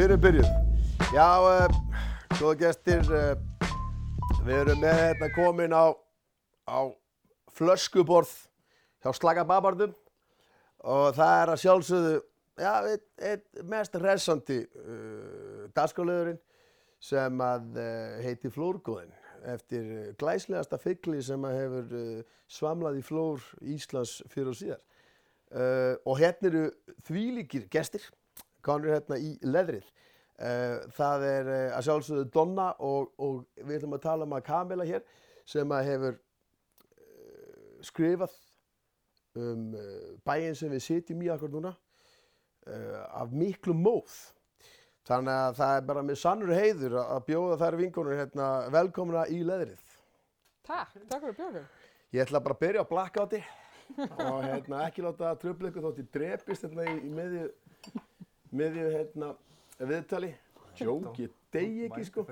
við erum byrjuð. Já, uh, góða gestir, uh, við erum með hérna komin á, á flöskuborð hjá Slagababardum og það er að sjálfsögðu, já, einn ein mest resandi uh, dagskáliðurinn sem að heiti Flórgóðin eftir glæslegasta fyggli sem að hefur svamlað í flór Íslands fyrir og síðar. Og hérna eru þvílíkir gestir, konur hérna í leðrið. Uh, það er uh, að sjálfsögðu Donna og, og við ætlum að tala um að Kamila hér sem að hefur uh, skrifað um bæinn sem við sitjum í akkur núna af miklu móð. Þannig að það er bara með sannur heiður að bjóða þær vinkonur hérna velkomna í leðrið. Takk, takk fyrir bjókur. Ég ætla bara að byrja á blackouti og hérna, ekki láta að tröfla ykkur þótt ég drepist hérna í, í miðju, miðju hérna, viðtali. Jók, ég degi ekki sko.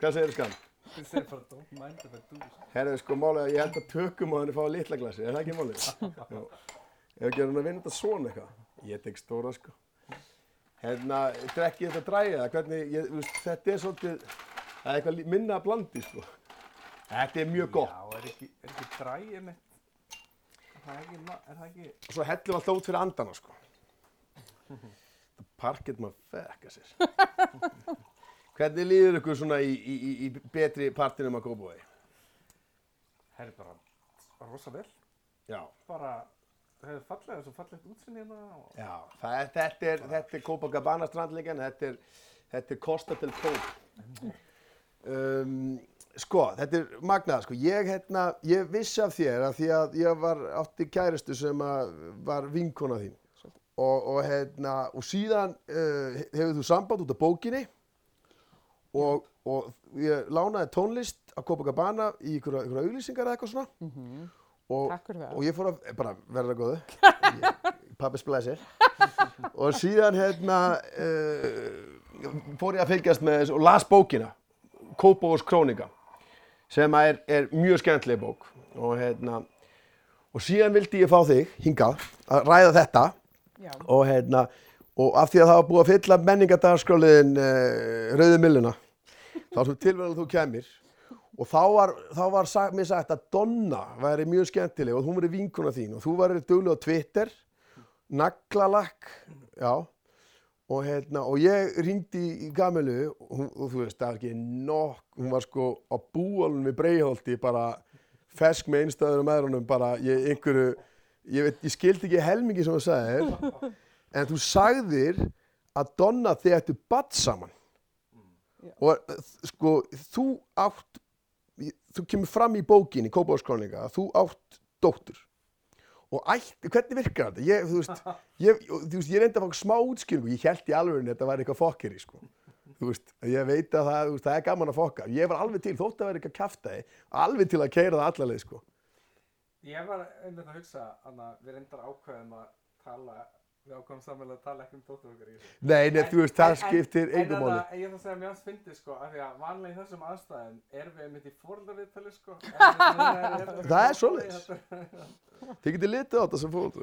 Hvað segir þú skan? Þú segir bara don't mind I do sko. Herðu sko málið að ég held að tökum og henni fá litla glasi, er það ekki málið? Ef ekki hann að vinna þetta svona eitthvað. Ég tek stóra sko. Hérna, drekki þetta dræja eða hvernig, ég, þetta er svolítið, það er eitthvað minna að blandi sko. Þetta er mjög gott. Já, er ekki, er ekki dræið mitt? Er það ekki, er það ekki, Svo hellum alltaf út fyrir andana sko. Parkett maður fekka sér. Hvernig líður ykkur svona í, í, í, í betri partinum að Kópavogi? herri bara, rosa vel. Já. Bara, það hefur fallega, svo fallegt útsinni hérna og... Já, það er, þetta er, þetta er Copacabana strandleikan, þetta er, þetta er Costa del Cop. Um, sko, þetta er magnað, sko, ég, hérna, ég vissi af þér að því að ég var átti kæristu sem að var vinkona þín og, og, hérna, og síðan uh, hefur þú samband út af bókinni og, og ég lánaði tónlist á Copacabana í ykkur auglýsingar eða eitthvað svona. Fyrir það. og ég fór að, bara verða góðu pappis blessir og síðan hérna uh, fór ég að fylgjast með þessu og las bókina Kópavós Krónika sem að er, er mjög skemmtileg bók. Og hérna og síðan vildi ég fá þig hingað að ræða þetta Já, og hérna og af því að það var búið að fylla menningardagarskráliðin uh, Rauði Milluna þá sem tilvægðan þú kemur og þá var, þá var sagt, mér sagt að Donna væri mjög skemmtileg og hún verið vinkuna þín og þú væri duglega á Twitter naglalakk já og hérna og ég ringdi í, í Gamilu og, og þú veist það er ekki nokk hún var sko á búalunum við Breiholti bara fesk með einstæður og meðrunum bara ég einhverju ég, veit, ég skildi ekki helmingi sem þú sagðir en þú sagðir að Donna þið ættu badd saman Já. og eh, sko þú átt þú kemur fram í bókinni Kópavárskrónika að þú átt dóttur og ætt, hvernig virkar þetta? Ég, þú veist, ég, þú veist, ég reyndi að fá smá útskýringu, ég held í alveg þetta væri eitthvað fokkeri, sko. Þú veist, ég veit að það, veist, það er gaman að fokka. Ég var alveg til, þótt að vera eitthvað kæftæði, alveg til að keira það allarleið, sko. Ég var einmitt að hugsa, Anna, við reyndar ákveðum að tala, við ákveðum samvel að tala ekki um dóttur okkar í þessu. Nei, nei, þú veist, það En- skiptir en þarna, máli. Ég ætla að segja að mjög fyndi sko, af því að vanlega í þessum aðstæðum erum við einmitt í fóröldarviðtali sko. En Það er svoleiðis. Þið getur litið á þetta sem fólk.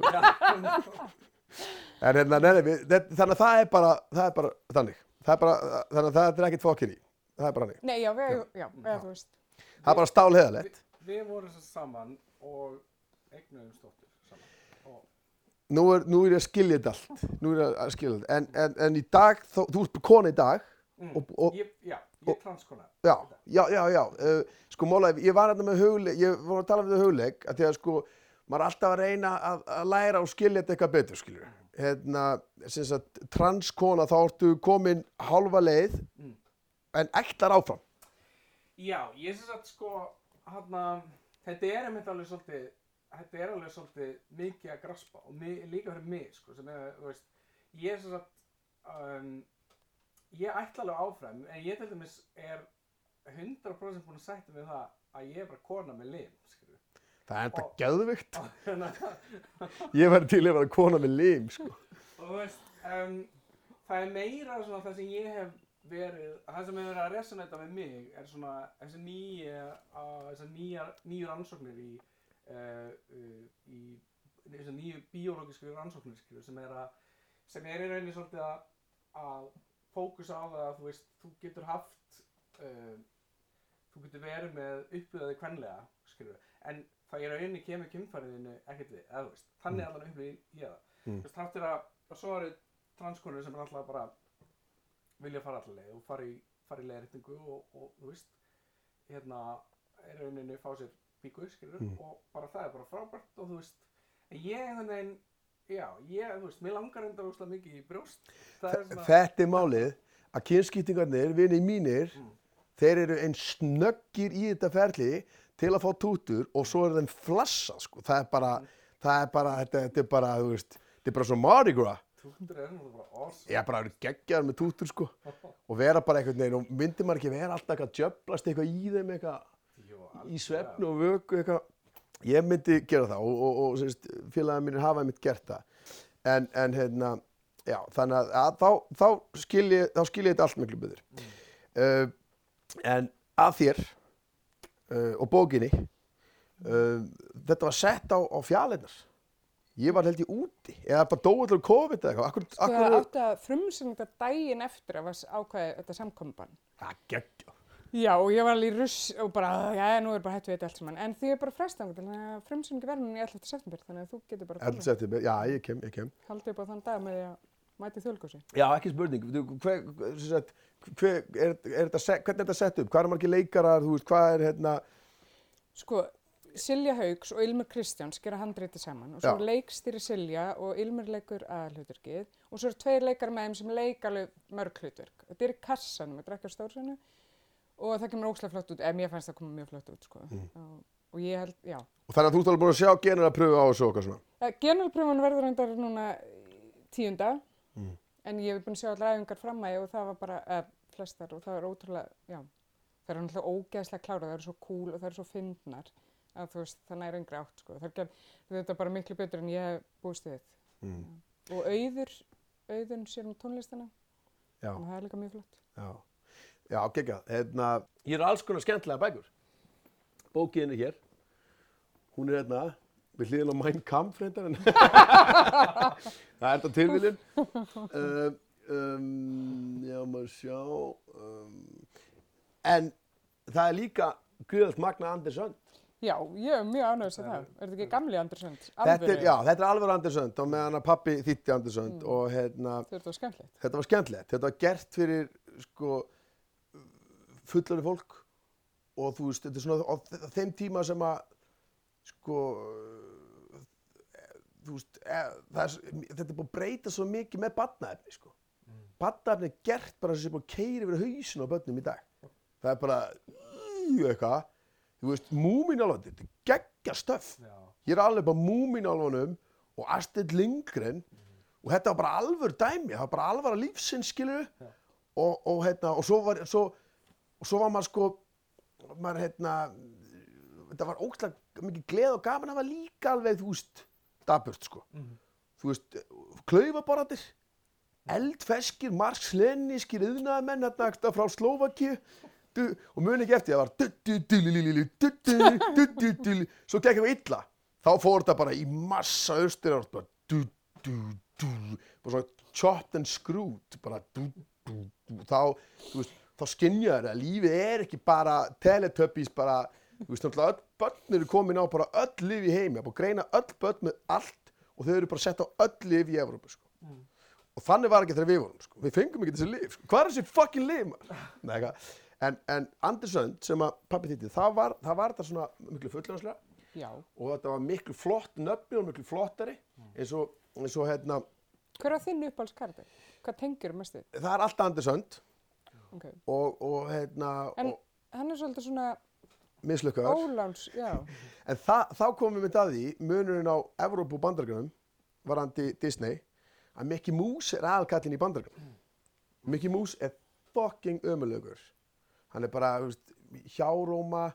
En hérna, nei, nei, við, þetta- þannig að það er bara, það er bara þannig. Það er bara, þannig að það er ekkert fokkeri. Það er bara þannig. nei, já, og eignuðum stóttur saman. Og Nú er, nú er ég að skilja þetta allt. Nú er ég að skilja þetta. En, en, en í dag, þó, þú ert kona í dag. Mm. Og- og- ég, já, ég er transkona. Já, já, já, já. Uh, sko, Mólaði, ég var hérna með hugleik, ég var að tala um þetta hugleik, að því að sko, maður er alltaf að reyna að, að læra og skilja þetta eitthvað betur, skiljur. Hérna, sem sagt, transkona, þá ertu komin hálfa leið, Mm. en ætlar áfram. Já, ég syns að sko, hann þetta er einmitt alveg svolítið, þetta er alveg svolítið mikið að graspa og mi, líka fyrir mig, sko, sem er, veist, ég syns að, um, ég ætla alveg áfram, en ég til dæmis er 100% búin að sætta við það að ég er bara kona með lim, skilju. Það er Og- gæðvikt. og Ég væri til að vera kona með lim, sko. þú veist, um, það er meira svona það sem ég hef verið, það sem hefur verið að resonata með mig er svona þessi nýja, uh, nýja, nýju rannsóknir í, uh, uh, í þessi nýju biológísku rannsóknir skilur, sem er að, sem er í rauninni svolítið að, að fókus á það að þú veist, þú getur haft um, þú getur verið með upplöðið kvenlega, skilur en það er rauninni kemur kynfæriðinu ekkert við, eða þú veist, þannig allan upplöðið ég það, Mm. þú veist, þáttir að og svo eru transkonur sem er alltaf bara vilja fara allar leið og fara í, í leiðréttingu og, og þú veist hérna, er rauninni fá sér píku, skilur Mm. og bara það er bara frábært og þú veist en ég einhvern veginn, já, ég, þú veist, mér langar enda úrslega mikið í brjóst svona, Þetta er málið að kynskiptingarnir, vinni mínir, Mm. þeir eru einn snöggir í þetta ferli til að fá tútur og svo er þeim flassa, sko. Það er bara, það er bara, þetta, þetta er bara, þú veist, þetta er bara svo Mardi Gras. Tútur er náttúrulega bara awesome Ég er bara geggjaður með tútur, sko. Og vera bara einhvern veginn, og myndi maður ekki vera alltaf eitthvað að djöblast eitthvað í þeim, eitthvað í algjörlega. svefn og vöku, eitthvað. Ég myndi gera það og, og, og sérst, félagið mínir hafa einmitt gert það. En, en hérna, já, þannig að, að þá, þá skil ég, þá skil ég þetta allt miklu betur. Uh, en að þér uh, og bókinni, uh, þetta var sett á, á fjallinnar. Ég var held ég úti, eða bara dóið COVID eða eitthvað. Akkur, Sko það átti að frumsynninga daginn eftir að var ákvæði þetta samkomban. það geggja. Já, og ég var alveg í russ og bara, já, nú er bara hættu við þetta allt saman. En því er bara frestangur til þannig að frumsynningi verður núna í 11. september, þannig að þú getur bara Heldur september, já, ég kem, ég kem. haldið upp á þann dag með því að mæti þjólkósi. Já, ekki spurning. Þú, Hver, sem sagt, hver, er, er þetta, se- hvernig er þetta sett upp? Hvað er margir leikarar, þú veist, hvað er hérna, Sko, Silja Haugs og Ilmur Kristjáns gera handreiti saman og svo Já. leikstýri Silja og Ilmur leikur aðalhuturkið og svo eru tveir leikar með þeim sem leika mörg hlutverk. Þetta er í kassanum, þetta er ekki á stórsönu og það kemur óslega flott út, ef mér fannst það koma mjög flott út, sko. Mm. Og, og ég held, já. og þannig að þú ert alveg búin að sjá genur að pröfu á þessu okkar svona. Ja, Generalpröfun verður reyndar núna tíunda, Mm. en ég hef búin að sjá allar æfingar fram að og það var bara, eða flestar, og það er ótrúlega, já, það er náttúrulega ógeðslega klára, það eru svo cool og það eru svo fyndnar, að þú veist, það næri yngri átt, sko. Þetta er bara miklu betur en ég hef búist við. Mm. Og auður, auðun sér um tónlistina, Já, að það er líka mjög flott. já. Já, geggjað. Hérna, ég er alls konar skemmtilega bækur. Bókiðin er hér. Hún er hérna, við hliðin á Mein Kampf reyndar en það er þetta tilviljun. Um, um, já, maður sjá. Um, en það er líka Guðalt Magna Andersson. Já, ég er mjög ánægðis að það. Er þetta ekki gamli Andersson? Þetta er, já, þetta er alveg Andersson og meðan að pappi þýtti Andersson Mm. og hérna, Þetta þetta skemmtilegt. þetta var skemmtilegt. Þetta var gert fyrir sko fullari fólk og þú veist, þetta er svona á þe- þeim tíma sem að sko þú veist, e, það er, þetta er búið að breyta svo mikið með badnaefni sko. Mm. Badnaefni er gert bara sem sé búið að keiri yfir hausin á börnum í dag. Það er bara í eitthvað, þú veist, múminálfandi, þetta er geggja stöf. Ég er alveg bara múminálfunum og Astrid Lindgren og þetta var bara alvör dæmi, það var bara alvara lífsins, skilur Já. og, og, hérna, og svo var, svo, og svo var maður sko, maður, hérna, þetta var ógslag mikið gleð og gaman, það var líka alveg, þú veist, daburt, sko. Mhm. Þú veist, klaufaboratir, eldfeskir, margslennískir yðnaðamenn, hérna, frá Slóvakíu, du, og muni ekki eftir, það var svo gekk eitthvað illa. Þá fór þetta bara í massa austur, bara svona chopped and screwed, bara þá, þá skynjaður að lífið er ekki bara teletubbies, bara, þú veist, náttúrulega öll börn eru komin á bara öll liv í heimi, að búið að greina öll börn með allt og þau eru bara sett á öll liv í Evrópu, sko. Mm. Og þannig var ekki þegar við vorum, sko. Við fengum ekki þessi liv, sko. Hvað er þessi fucking liv, maður? Nei. En, en Andersson, sem að pappi þýtti, það var, það var þetta svona miklu fulljóðslega Já. og þetta var miklu flott nöfni og miklu flottari eins og, eins og hérna, Hver var þinn uppáhaldskarði? Hvað tengir mest við? það er alltaf Andersson Ok. og, og hérna, En og hann er svolítið svona mislukkaður. óláns, já. En þa, þá komum við að því, munurinn á Evrópu og bandargrunum, varandi Disney, að Mickey Mouse er aðalkallin í bandargrunum. Mickey Mouse er fucking ömulögur. Hann er bara, veist, hjáróma,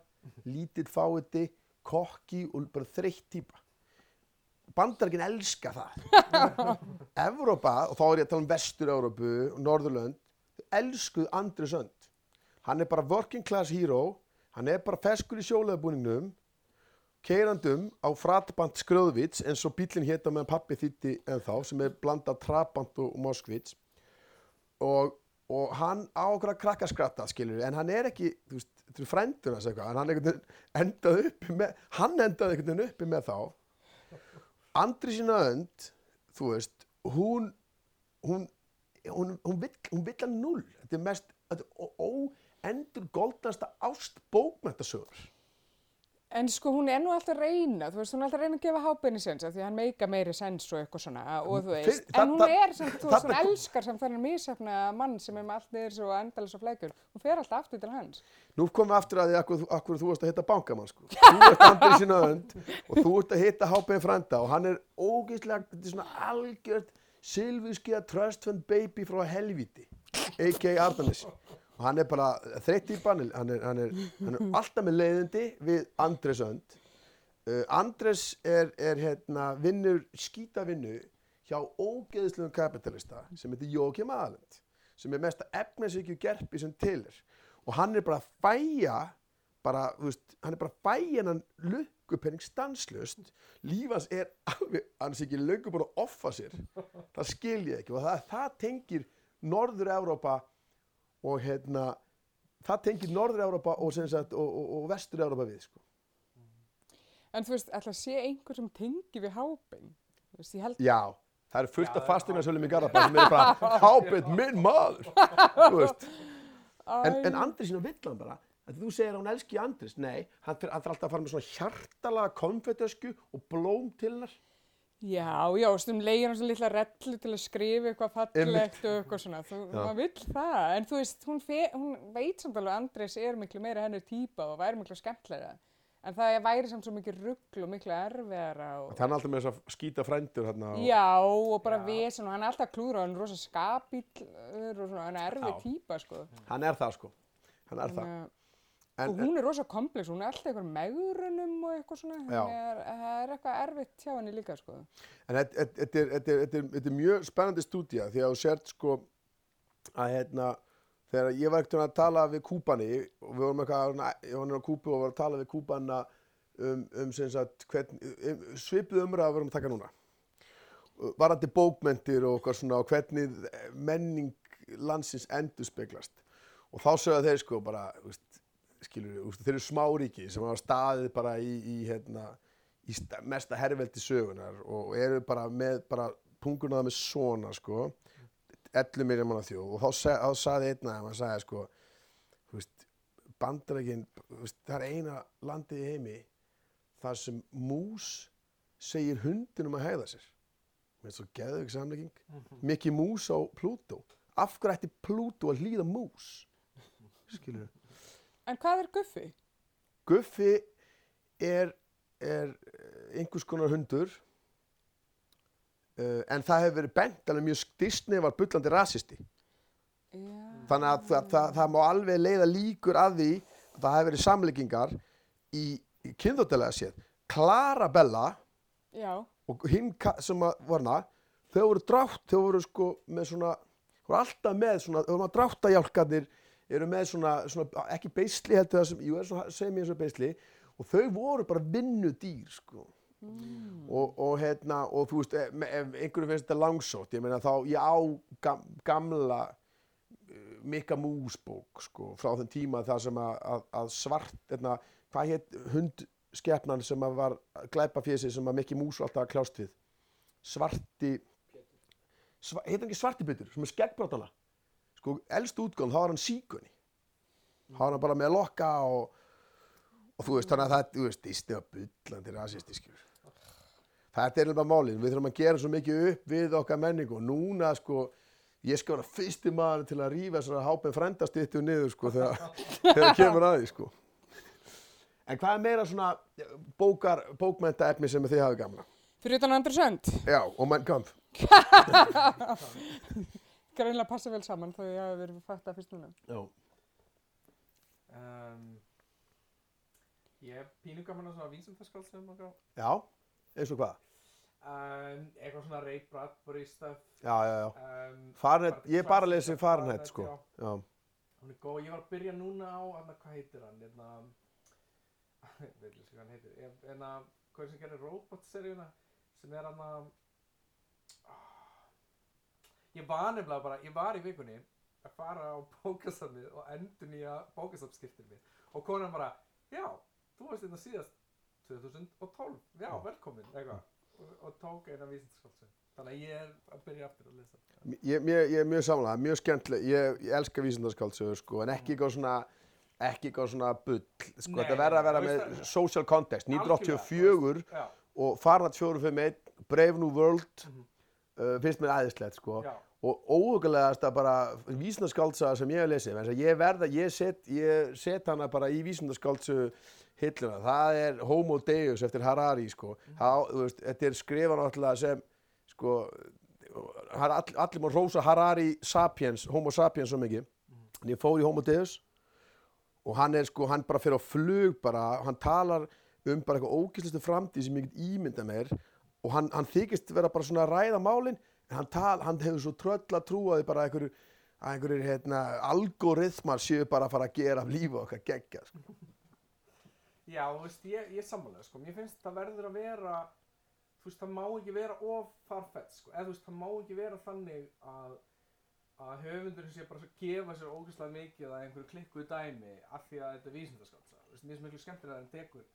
lítill fáiði, kokki og bara þreytt típa. Bandargin elska það. Evrópa, og þá er ég að tala um Vestur-Evrópu og Norðurlönd, elskuð Andri Sönd. Hann er bara working class hero, hann er bara feskur í sjóleðabúningnum, keirandum á fratband skröðvits eins og bílinn hétta meðan pappi þýtti en þá sem er blanda trabant og moskvits og og hann á okkur að krakkaskratta skilur en hann er ekki, þú veist, þetta er frændur hans eitthvað, en hann endaði uppi með, hann endaði einhvern veginn uppi með þá Andri sína önd, þú veist, hún, hún, hún, hún, vill, hún vill að null. Þetta er mest, þetta er óendur goldnasta ást bókmæntasögur. En sko hún er nú alltaf að reyna, þú veist, hún er alltaf að reyna að gefa hábeinni sens af því hann meika meiri sens og eitthvað svona og þú Fyr- veist, þa- en hún þa- er samt, þú veist, elskar samt þannig mísefna mann sem er með allt niður svo endalins og flækjur, hún fer alltaf aftur til hans. Nú komum við aftur að því akkur, akkur þú varst að hitta bankamann, sko. Þú ert Andri sína önd og þú ert að hitta HB frænda og hann er ógeðslega, þetta er svona algjört silfurskiða trust fund baby frá helvíti, a.k.a. Arnarnesi. Og hann er bara þreytt í banil, hann hann hann er alltaf með leiðindi við Andres önd. Uh, Andres er, er hérna, vinnur, skítavinnu hjá ógeðslegum kapitalista sem heitir Jókim Aðalend sem er mesta efnisvíkju gerpi sem til er. Og hann er bara að fæja bara, þú veist, hann er bara að fæja hennan lukkupenning stanslust lífans er alveg, hann er ekki löngu búin að offa sér. Það skil ég ekki. Og það, það tengir Norður-Európa og hérna það tengir Norður-Európa og, og, og, og Vestur-Európa við sko. En þú veist, ætla að sé einhver sem tengi við held, Já, það eru fullt af fastingarsölum í Garðabæ sem eru bara hábett minn maður. Þú veist. En, en Andri sína vill hann bara. Að þú segir að hún elski Andris, nei hann fyrir alltaf að fara með svona hjartalega konfettösku og blóm til hennar já, já, stundum leigir hann svo litla rellu til að skrifa eitthvað fallegt og eitthvað svona, þú, maður vill það, en þú veist, hún, fe, hún veit samt alveg að Andrés er miklu meira hennar típa og væri miklu skemmtlega, en það væri samt svo mikið ruggl og miklu erfiðara og... það er alltaf með þess að skýta frændur hérna og, Já, og bara vesen og hann er alltaf klúður og hann er rosa skapíll og svona, hann er erfið Já. típa, sko. hann er það sko. Hann er það. Að- en, og hún er rosa komplex, hún er alltaf eitthvað megrunum og eitthvað svona, er, það er eitthvað erfitt hjá henni líka, sko. En þetta- er, er, er, er mjög spennandi stúdía því að þú sért sko að hérna þegar ég var ekkert að tala við Kúbani og við vorum eitthvað, var nýra á Kúbu og var að tala við Kúbana um, um sagt hvern, um, svipuð umræða við vorum að taka núna. Varandi bókmentir og eitthvað svona og hvernig menning landsins endur speglast og þá sögðu þeir sko bara þú veist, skilur, þú þeir eru smáríki sem hafa staðið bara í, í hérna í sta- mesta herrveldi sögunar og eru bara með bara pungurna það með svona sko 11 miljón manna þjóð. Og þá, þá saði einn að hann sagði sko þú veist, bandarækin veist, það er eina landið í heimi þar sem mús segir hundinum að hegða sér. Með svo geðveik samlegging Mikki Mús á Plútó. Af hverju ætti Plútó að hlýða mús? Skilur En hvað er Guffi? Guffi er, er eh, einhvers konar hundur uh, en það hefur verið bent alveg mjög Disney var bullandi rasisti Já. þannig að það, það, það má alveg leiða líkur að því að það hefur verið samleikingar í, í kynþóttilega séð Clara Bella Já, og hinn sem að var hana þau voru drátt, þau voru sko með svona, voru alltaf með svona, þau voru að dráttajálkarnir eru með svona, svona ekki beisli heldur það sem, jú, er svona, segjum ég eins og beisli og þau voru bara vinnudýr sko. Og, og hérna, og þú veist, ef, ef einhverju finnst þetta langsótt, ég meina þá ég á gam, gamla uh, Mikka Mús bók sko, frá þeim tíma þar sem að, að, að svart, hérna, hvað hétt hundskepnan sem að var glæpa fjessi sem að Mikki Mús var alltaf að kljást við? Svarti sva, heitir hann ekki svartibyttur sem er skeggbrótana sko, elst útgáðan, þá var hann síkunni þá var hann bara með lokka og, og þú veist, þannig að það þú veist, Disney var bullandi rasisti skjur þetta er bara málið, við þurfum að gera svo mikið upp við okkar menningu og núna sko ég skal vera fyrsti maður til að rífa þessara hápen frendastýttu niður sko þegar, þegar kemur að því sko. En hvað er meira svona bókar, bókmenta efni sem þið hafið gamla fyrir utan Andri Sönd. já, og Mein Kampf Greinlega passa vel saman þó ég hafi verið fætt að fyrst núna. já, Um, ég er pínu gaman að svona vísindaskaldsum og eitthvað. já, eins og hvað Um, eitthvað svona Ray Bradbury stuff. já, já, já Um, bara ég er bara að lesa Fahrenheit sko já. já, Hún er góð, ég var að byrja núna á, hana, hvað heitir hann, hérna, ég veit ekki hvað hann heitir, hérna, hvað sem gerir Robot-seríuna, sem er hann ég var nefnilega bara, ég var í vikunni að fara á bókasafnið og endur nýja bókasafnskiptir mitt og konan bara, já, þú varst þetta síðast 2012, já, velkomin. Eitthvað. Og, og tók eina vísindaskáldsögu þannig að ég er að byrja aftur að lesa. Ég, ég, ég er mjög samlega, mjög skemmtileg, ég, ég elska vísindarskáldsögur sko, en ekki eitthvað svona, ekki eitthvað svona bull, sko, þetta verður að vera með það- social context, 1984 já, og Farnat 451, Brave New World, Mhm. Uh, finnst mér aðeinslegt, sko, já, og óhugulegast að bara vísindarskáldsöga sem ég hef lesið, að ég verða, ég set, ég set hana bara í vísindarskáldsögu hilluna, það er Homo Deus eftir Harari, sko, það, þú veist, þetta er skrifað náttúrulega sem, sko, all, allir má rósa Harari Sapiens, Homo Sapiens svo mikið, en ég fór í Homo Deus og hann er sko, hann bara fyrir á flug bara, hann talar um bara eitthvað ógæslustu framtíð sem ég get ímynda mér og hann, hann þykist vera bara svona að ræða málin en hann, tal, hann hefur svo tröll að trúa því bara einhverju, að einhverjir hérna, algoritmar séu bara að fara að gera af lífu okkar geggja sko. já, þú veist, ég, ég er sammálega sko, mér finnst það verður að vera þú veist, það má ekki vera of farfett sko, eða þú veist, það má ekki vera þannig að að höfundurinn sé bara að gefa sér ógeðslega mikið að einhverju klikkuðu dæmi af því að þetta er vísindaskálsa Þú veist, mér finnst miklu skemmtilega að hann tekur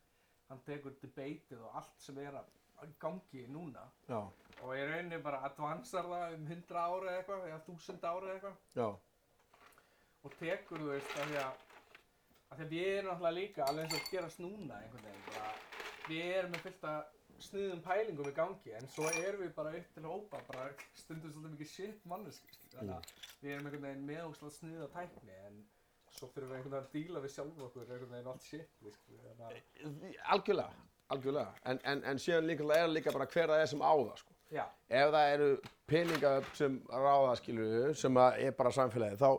hann tekur debatið og allt sem er að gangi núna Já, og í rauninni bara advansar það um 100 ára eða eitthvað eða 1000 ára eða eitthvað. Og tekur þú veist af því að af því að við erum náttúrulega líka alveg eins og að gerast núna einhvern veginn bara, við erum með fullt að sniðum pælingum í gangi en svo erum við bara upp til hópa bara stundum svolítið mikið shit manneski að við erum einhvern veginn með óslátt sniða tækni en svo þurfum við einhvern veginn að díla við sjálf okkur einhvern veginn allt shit að algjörlega, algjörlega, en, en, en síðan líka er líka bara hver það er sem á það sko. ef það eru peningar sem ráða skilur sem er bara samfélagið þá,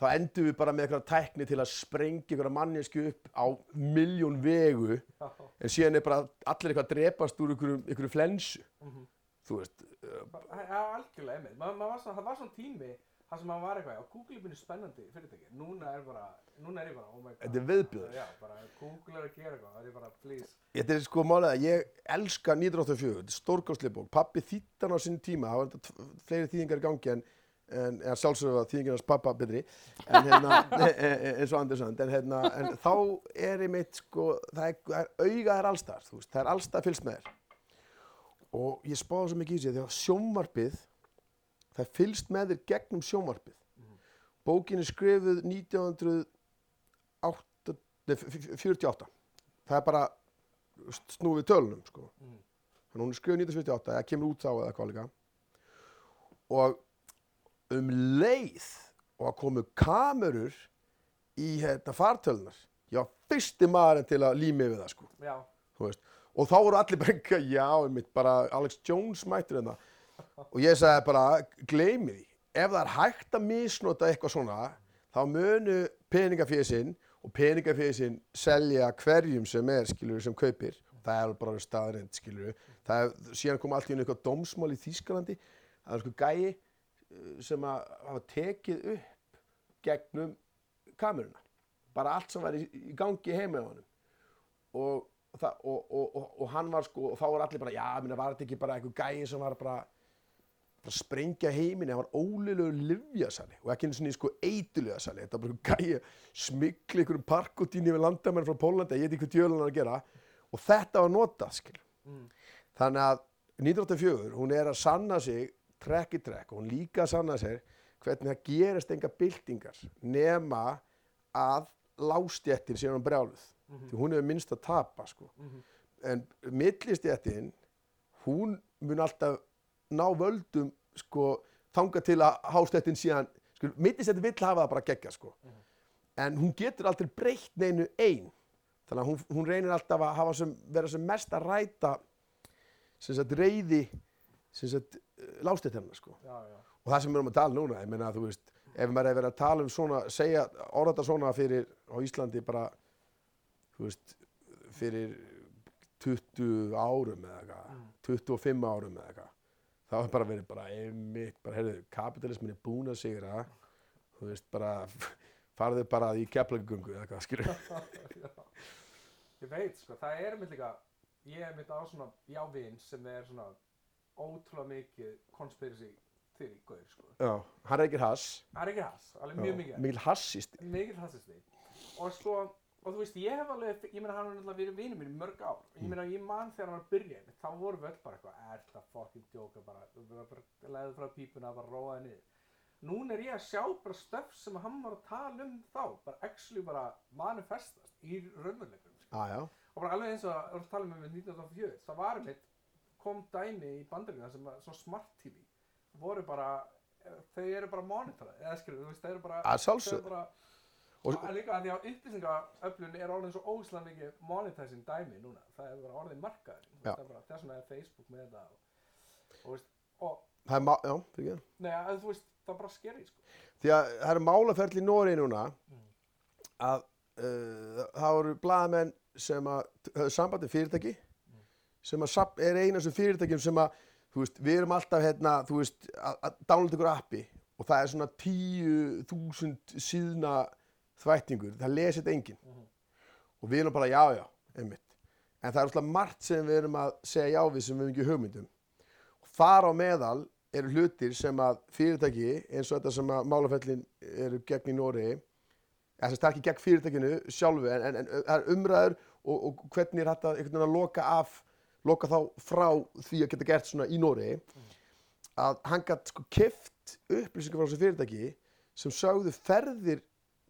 þá endum við bara með eitthvað tækni til að sprengja einhverja mannesku upp á miljón vegu. Já, en síðan er bara allir eitthvað að drepast úr einhverju, flensu. Mhm. þú veist, uh, Það er algjörlega einmitt, Ma, ma var svona, það var svona tími þar sem maður var eitthvað, já Google er mjög spennandi fyrirtæki, núna er bara, núna er ég bara, oh my god. Þetta er viðbjóður. Já, bara Google er að gera eitthvað, það er ég bara, please. Þetta er sko málið að ég elska 1984, þetta er stórkostlega bók. Pappi þýttan á sinn tíma, það var þetta fleiri þýðingar í gangi en en eða sjálfsögðu að þýðingarnas pappa betri. En hérna, e- e- e- eins og Andersson en, hérna, en þá er einmitt sko, það er, það er auga er allstar þú veist, það er allstar fylgst með þér. Og ég spáði svo mikið í sig að sjónvarpið það er fylgst með þér gegnum sjónvarpið bókin er skrifuð 1948 nei, f- f- 48 það er bara snúið tölunum sko. Mhm. þannig hún er skrifuð 1948 eða kemur út þá eða hvað líka og um leið og að komu kamerur í hérna, fartölunar já, fyrsti maðurinn til að lími við það sko. Og þá voru allir bara já, einmitt, bara Alex Jones mættur hérna og ég sagði bara, gleymi því. Ef það er hægt að misnota eitthvað svona þá munu peningafísinn og peningafísinn selja hverjum sem er, skilur sem kaupir. Það er bara staðrind, skilur það er, síðan kom allt í einu eitthvað dómsmál í Þýskalandi. Það er sko gæi uh, sem að hafa tekið upp gegnum kameruna. Bara allt sem var í, í gangi heima á honum. Og, og, og, og, hann var sko og þá var allir bara, já, minna var þetta ekki bara einhver gæi sem var bara að sprengja heiminni, hann var óleilugur livjasali og ekki einu svona sko eituliðasali þetta var bara að smikla einhverjum parkotíni við landamenn frá Pólandi ég veit ekki hvað djölun hann að gera og þetta var notað, skil Mm. þannig að 1984, hún er að sanna sig trekk í trekk og hún líka að sanna sig hvernig það gerist enga byltingar nema að lástjettin sé hann brjáluð Mhm. því hún hefur minnst að tapa sko. Mhm. en millistjettin hún mun alltaf ná völdum sko, þanga til að hástettin síðan sko, millistjettin vill hafa það bara gegga sko. en hún getur aldrei breytt neinu ein þannig að hún, hún reynir alltaf að hafa sem, vera sem mest að ræta sem sagt reyði lástjettina sko já, já og það sem við erum að tala núna, ég meina að þú veist ef maður er verið að tala um svona segja orða svona fyrir á Íslandi bara þú veist fyrir 20 árum eða eitthvað Mm. 25 árum eða eitthvað þá er bara verið bara einmitt bara heyrðu, kapitalismin er búin að sigra þú veist bara farðu bara í keflagungu eða eitthvað skilur. Ég veit, sko, það er mitt líka, ég er mitt á svona jávinn sem er svona ótrúlega mikið conspiracy til í gaur, sko. Já, hann reykir hass. Það er ekki hass, alveg mjög mikið. Mikil hassist. Mikið hassisti. Og sko, og þú veist, ég hef alveg, ég meina hann har náttúrulega verið vinur mín mörg ár. Ég meina, ég man þegar hann var að byrja, einmitt, þá vorum við öll bara eitthvað, er það fucking djóka bara, bara, bara leiði frá pípuna, bara róaði niður. Núna er ég að sjá bara stöf sem hann var að tala um þá, bara actually bara manifestast í raunveruleikum. Já, já. Og bara alveg eins og að að tala um með 1904, það var einmitt, kom dæmi í bandaríkina sem að, svo smart TV, voru bara, eh, þau eru bara monitorað, eða skilur, þú veist, þau eru bara, Að sjálfsögðu. þau eru bara, Og- og líka að því að upplýsingaöflun er orðin svo ógislega mikið monetizing dæmi núna, það er bara orðin veist, það er bara, þess vegna er Facebook með þetta og, veist, og Það er, má- já, fyrir ekki. Nei, að þú veist, það er bara skeri, sko. Því að það eru málaferli í Nóri núna Mm. að uh, það voru blaðamenn sem að höfðu sambandi fyrirtæki Mm. sem að sap- er eina sem fyrirtækjum sem að þú veist, við erum alltaf hérna, þú veist, að, að downloada ykkur appi og það er svona tíu þúsund síðna þvættingur, það lesi þetta enginn. Mhm. og við erum bara já, já, einmitt. En það er alltaf margt sem við erum að segja já við sem við erum ekki hugmyndum og þar á meðal eru hlutir sem að fyrirtæki eins og þetta sem að málafellin eru gegn í Nóri það er ekki gegn fyrirtækinu sjálfu en, en, en það er umræður og, og hvernig er þetta einhvern veginn að loka af loka þá frá því að geta gert svona í Nóri að hann gætt sko kift upplýsingar frá þessu fyrirtæki sem sögðu ferðir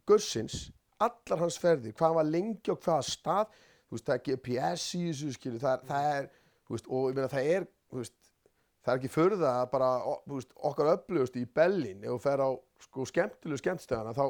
Gursins, allar hans ferðir hvað hann var lengi og hvaða stað þú veist, það er GPS í þessu skilu það er, það er þú veist, og ég meina það er þú veist, það er ekki förða að bara þú veist, okkar upplöfust í Bellin ef þú fer á sko, skemmtilegu skemmtstöðana þá,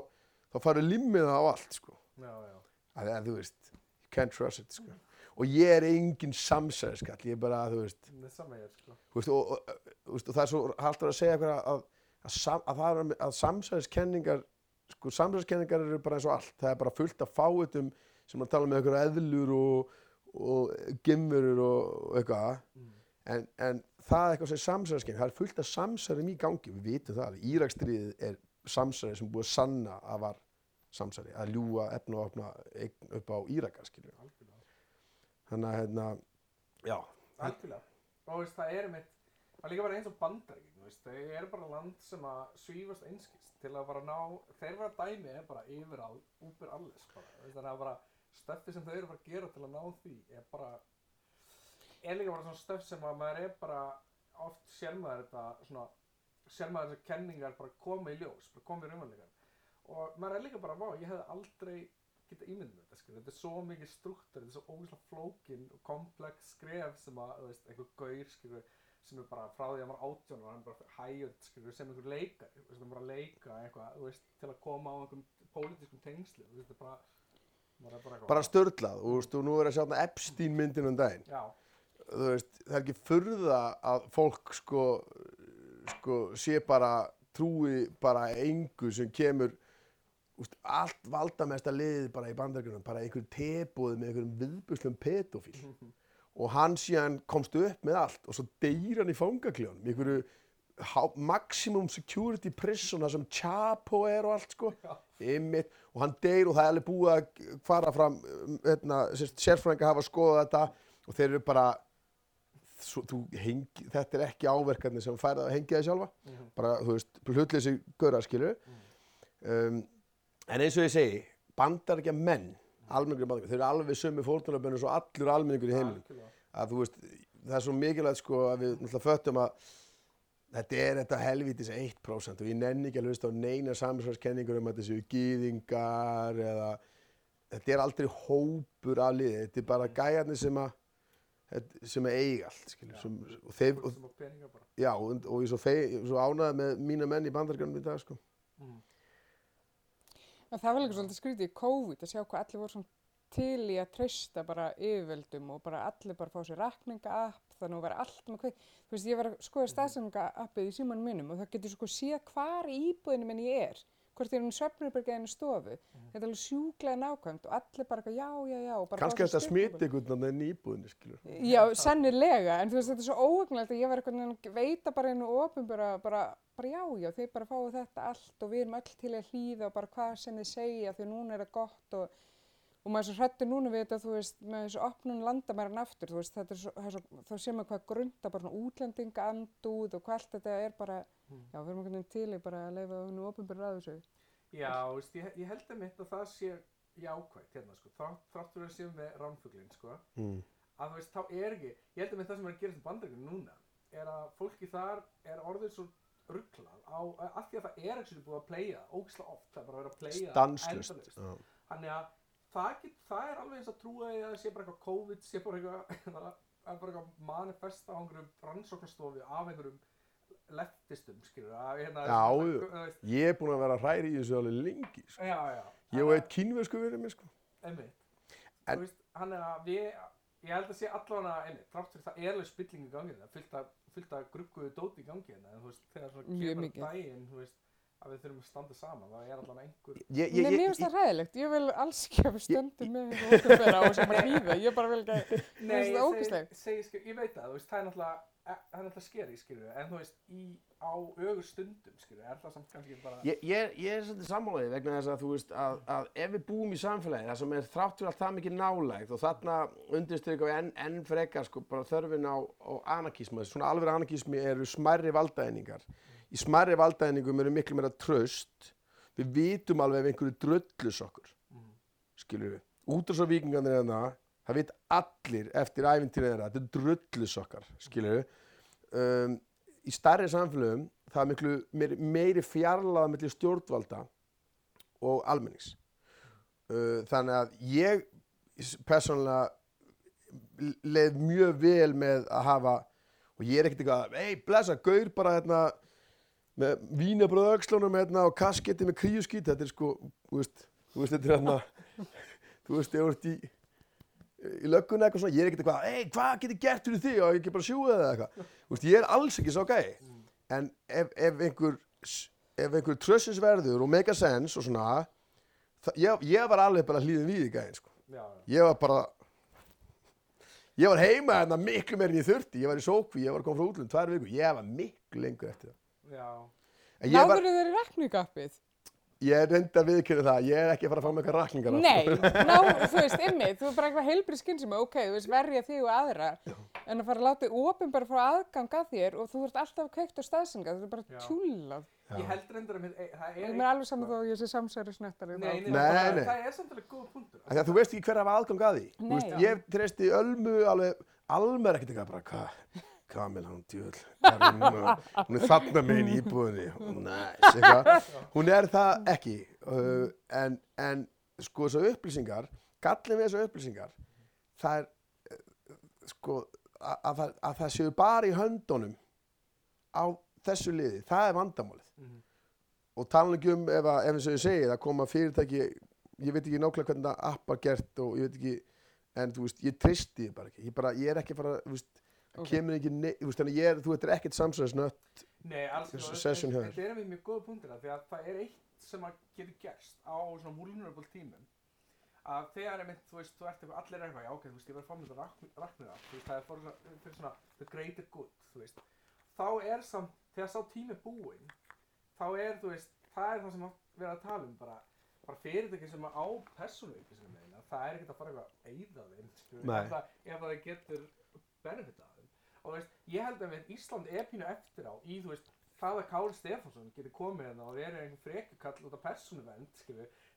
þá farið limmið á allt sko. Já, já. að, að, þú veist, you can't trust it sko. og ég er engin samsæðiskall ég er bara, þú veist, Það er sko. þú veist, og, og, og, og það er svo haldur að segja eitthvað að, að, að, það er, að samsæðiskenningar sko, samsæðiskenningar eru bara eins og allt það er bara fullt af fáutum sem að tala með eitthvað eðlur og, og gimmurur og, eitthvað Mm. en, en það er eitthvað sem samsæðiskenning það er fullt af samsæðum í gangi við vitum það, alveg. Írakstríðið er samsæði sem búið að sanna að var samsæði, að ljúga efna og opna upp á Íraka, skilju þannig að, hérna, já Algjörlega. Og það er einmitt, það er líka bara eins og veist, þau eru bara land sem að svífast einskist til að bara ná, þeirra dæmi er bara yfir all, úper alles, bara, þú veist, þannig að bara stöffi sem þau eru bara að gera til að ná því er bara, er líka bara svona stöff sem að maður er bara, oft sér maður þetta svona, sér maður þessar kenningar bara koma í ljós, bara koma í raunveruleikann. Og maður er líka bara, vá, ég hefði aldrei geta ímyndið þetta, skilur. Þetta er svo mikið struktúr, þetta er svo ógeðslega flókin og komplex skref sem að, þú veist, einhver gaur, skilur, sem er bara frá því að maður átjón og hann er bara skilur, sem einhver veist, hann er bara að leika eitthvað, veist, til að koma á einhverjum pólitískum tengsli, þú veist, bara, bara eitthvað. bara störlað og, veist, og nú er að sjá Epstein myndin um daginn það er ekki furða að fólk sko, sko sé bara trúi bara engu sem kemur allt valdamesta liðið bara í bandaríkjunum bara einhver tebóð með einhverjum viðbuslum pedofíl og hann síðan komst upp með allt og svo deyr hann í fangakljónum einhverju maximum security prison þar sem Chapo er og allt sko. Einmitt, og hann deyr og það er alveg búið að fara fram hérna, sérst, sérfræðinga hafa skoðað þetta og þeir eru bara svo, þú hengi, þetta er ekki áverkarnir sem færða að hengja þig sjálfa. Mhm. bara, þú veist, hlutleysi göra skilu um, en eins og ég segi bandar ekki að menn almenningur bandaríkjunum, þeir eru alveg sömu fórtunarbönnu svo allur almenningur í algjörlega. að þú veist, það er svo mikilvægt sko að við náttúrulega föttum að þetta er þetta helvítis 1% og ég nenni ekki að hlusta á neina samsvarskenningur um að þetta séu gýðingar eða þetta er aldrei hópur af liði, þetta er bara gæjarnir sem að sem að eiga allt skilur, sem, og þeir, og, já, og, og ég svo, svo ánæði með mína menn í bandarganum í dag sko. Mhm. En það var líka svolítið skrítið í COVID að sjá hvað allir voru svona til í að treysta bara yfirvöldum og bara allir bara fá sér rakninga-app þannig að vera allt með hvað. Þú veist, ég var að skoða staðsendinga-appið í símanum mínum og það getur sko séð hvar íbúðinu minn ég er. Hvort ég er í svefnurbergæðinu stofu. Þetta er alveg sjúklega nákvæmt og allir bara já, já, já. og bara sér þetta smiti einhvern veginn í íbúðinni skilur. Já, sennilega, en þú veist, þetta er svo óögnilegt að ég var eitthvað að veita bara einu ofinbara, bara, bara já, já, þið bara fáið þetta allt og við erum öll til að hlýða og bara hvað sem þið segja því núna er það gott og, og maður er svo hrættur núna við þetta, þú veist, með þessu opnun landamæran aftur, þú veist, þetta er svo, það svo þá séum við hvað grunda bara svona útlendinga andúð og hvað allt þetta er bara, Mm. já, við erum einhvern veginn til í bara að leifa það nú opinbjörn ræðusögu. Já, veist, ég, ég held að mitt að það sé jákvægt hérna, sko, þrátt þrátt fyrir að séum með ránfuglinn, sko, Mm. að þú veist, þá er ekki, ég held að mitt það sem er að gerast í bandaríkjum rugglað á, af því að það er ekki búið að playa ógislega oft, það er bara að vera að playa Stanslust. Þannig að það, get, það er alveg eins að trúa því að það sé bara eitthvað COVID, sé bara eitthvað, það bara eitthvað manifesta á einhverjum rannsóknastofi af einhverjum leftistum, skilur að hérna, þú Ég er búinn að vera hræri í þessu alveg lengi, sko. Já, já. Ég og eitt kínversku verið mér, sko. Einmitt. En- Þú veist, hann er að við, ég held að sé allavega, einmitt, þrátt fyrir það er alveg spilling í gangi það, fullt af grugguðu dóti í gangi hérna, en þú veist, þegar Mjög kemur þú veist, að við þurfum að standa saman, það er allavega einhver, Ég, Nei, ég, mér ég, finnst það hræðilegt, ég vil alls ekki að við stöndum með eitthvað opinbjörn og sem að hýða, ég bara vil ekki, mér finnst það segi, segi, skil, ég veit það, þú veist, það er náttúrulega, það er náttúrulega skeri, skilur en þú veist, í, á ögur stundum, skilur er það samt kannski bara, ég, ég, ég er svolítið sammálaðið vegna þess að þú veist að, að ef við búum í samfélagi það sem er þrátt fyrir allt það mikið nálægt og þarna undirstryka við enn en frekar sko bara þörfin á, á anarkismu, svona alveg anarkismi eru smærri valdaeiningar. Í smærri valdaeiningum eru miklu meira tröst. Við vitum alveg ef einhverju drullus okkur, mm, við. Út af svo vikingarnir hérna, það veit allir eftir æfintýrið þeirra, þetta er drullus okkar, skilur við. Um, í starri samfélögum það er miklu meiri, meiri fjarlaða millir stjórnvalda og almennings. Uh, þannig að ég persónulega leið mjög vel með að hafa og ég er ekkert eitthvað ei blessa, gaur bara hérna með vínabröð öxlunum hérna og kasketti með kríuskít. Þetta er sko, þú veist, þú veist þetta er hérna þú veist, ég vart í í lögguna eitthvað svona, ég er ekkert eitthvað ei, hvað get ég gert fyrir þig? Og ég get bara sjúið það eða eitthvað. Þú veist, ég er alls ekki svo gæi. En ef, ef einhver ef einhver trössinsverður og sense og svona ég, ég var alveg bara hlýðin við í gæðin sko. ég var bara ég var heima hérna miklu meir en ég þurfti. Ég var í sókví, ég var að koma frá útlund tvær viku ég var miklu lengur eftir það. Já, en ég, var, Náður þeir í rekningappið? Ég reyndi að viðkynna það ég er ekki að fara að fá með eitthvað rakningar Nei, ná, þú veist, ymmið, þú er bara eitthvað heilbrið skynsemi, ok, þú veist, verja þig og aðra, en að fara að láta opinbara frá aðgang að þér og þú ert alltaf kveikt á staðsenga, þú er bara Já. tjúlað. ég held reyndar að mér, e, það Ég er er alveg saman þó að ég sé samsæri snettari. Nei, nei, Nei, það, nei. það er samt alveg góð punktur Af því að þú veist ekki hver hafa aðgang að því Þú Nei. veist, ég treysti Ölmu alveg Alma er ekkert eitthvað bara hvað Kamil hann djöðl hún, er þarna megin í íbúðinni. Næs, eitthvað. Hún er það ekki. Uh, en, en sko þessu upplýsingar gallin við þessu upplýsingar það er uh, sko að, að, það- að það séu bara í höndunum á þessu liði það er vandamálið. Mhm. og tala ekki um ef, eins og ég segi það koma fyrirtæki ég veit ekki nákvæmlega hvernig það app var gert og ég veit ekki en þú veist, ég treysti þið bara ekki. Ég, bara, ég er ekki fara, þú veist það Ok. kemur ekki, ne þú veist, þannig ég er, þú veit, er ekkert samsæðisnött Nei, alls þetta- er einmitt mjög góða punktir af því að það er eitt sem að getur gerst á svona vulnerable tímum. Að þegar einmitt, þú veist, þú ert eitthvað, allir er eitthvað, já ok, þú veist, ég verð að fá mér þetta raknir af, þú veist, það er fyrir svona, fyrir svona the greater good, þú veist, þá er samt, þegar sá tími er búinn, þá er, þú veist, það er það sem að vera að tala um, bara, bara fyrirtæki sem á meina, það er ekkert að fara eitthvað að eyða þeim, ef það, getur benefit af þeim. Og veist, ég held að Ísland er pínu eftir á í, þú veist, það að Kári Stefánsson getur komið hérna og verið einhver frekukall út af persónuvernd,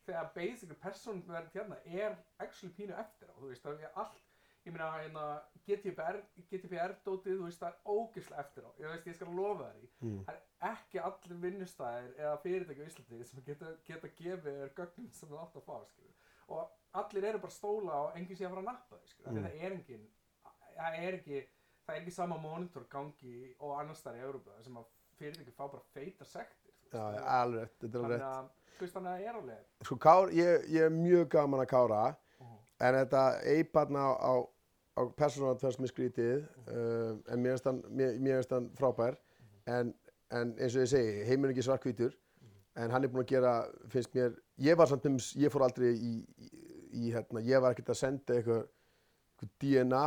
þegar basically persónuvernd hérna er actually pínu eftir á, þú veist, það er allt, ég meina, hérna, GDPR, GDPR-dótið, þú veist, það er ógeðslega eftir á, ég veist, ég skal lofa þér í, Mm. það er ekki allir vinnustæðir eða fyrirtæki á Íslandi sem geta, geta gefið þér gögnum sem þú átt að fá, skilur, og allir eru bara stóla og enginn sé að fara að nappa mm. Mm. það er enginn, það er ekki, það er ekki sama monitor gangi og annars þar í Európa sem að fyrirtæki fá bara feita sektir, Já, alveg þetta er alveg þannig rétt. þannig að það er alveg, Sko, Kár, ég, ég er mjög gaman að kára Mhm. en þetta eiparna á, á, þess með skrítið uh, en mér finnst hann, mér, finnst hann frábær. En, en eins og ég segi, heimur ekki svarkvítur en hann er búinn að gera, finnst mér ég var samt um, ég fór aldrei í, í, í hérna, ég var ekkert að senda eitthvað DNA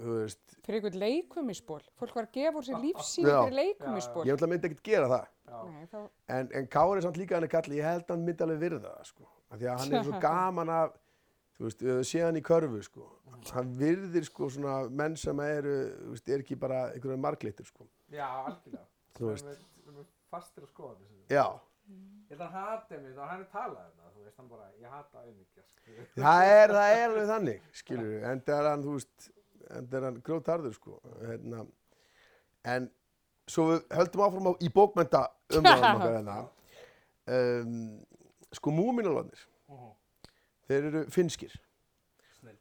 þú veist, Fyrir einhvern leikumisból. Fólk var að gefa úr sér lífsýni Já. fyrir leikumisból. ég ætla að myndi ekkert gera það Nei, þá, en, en Kári er samt líka hann er kalli, ég held að hann myndi alveg virða það sko, af því að hann er svo gaman af þú veist, sé hann í körfu sko, hann virðir sko svona menn sem eru, þú veist, er ekki bara einhverja marglitur sko, Já, algjörlega. Þú veist. Við erum fastir að skoða þessu. já, Ég held að hann hati mig og hann er talað um það, þú veist, hann bara, ég hata auðmyggja, sko. það er, það er alveg þannig, skilur en það er hann, þú veist, en það er hann grótarður sko, hérna, en svo við höldum áfram á, í bókmenta umræðum okkar hérna, um, sko múminalvarnir, Uh þeir eru finskir, Snill.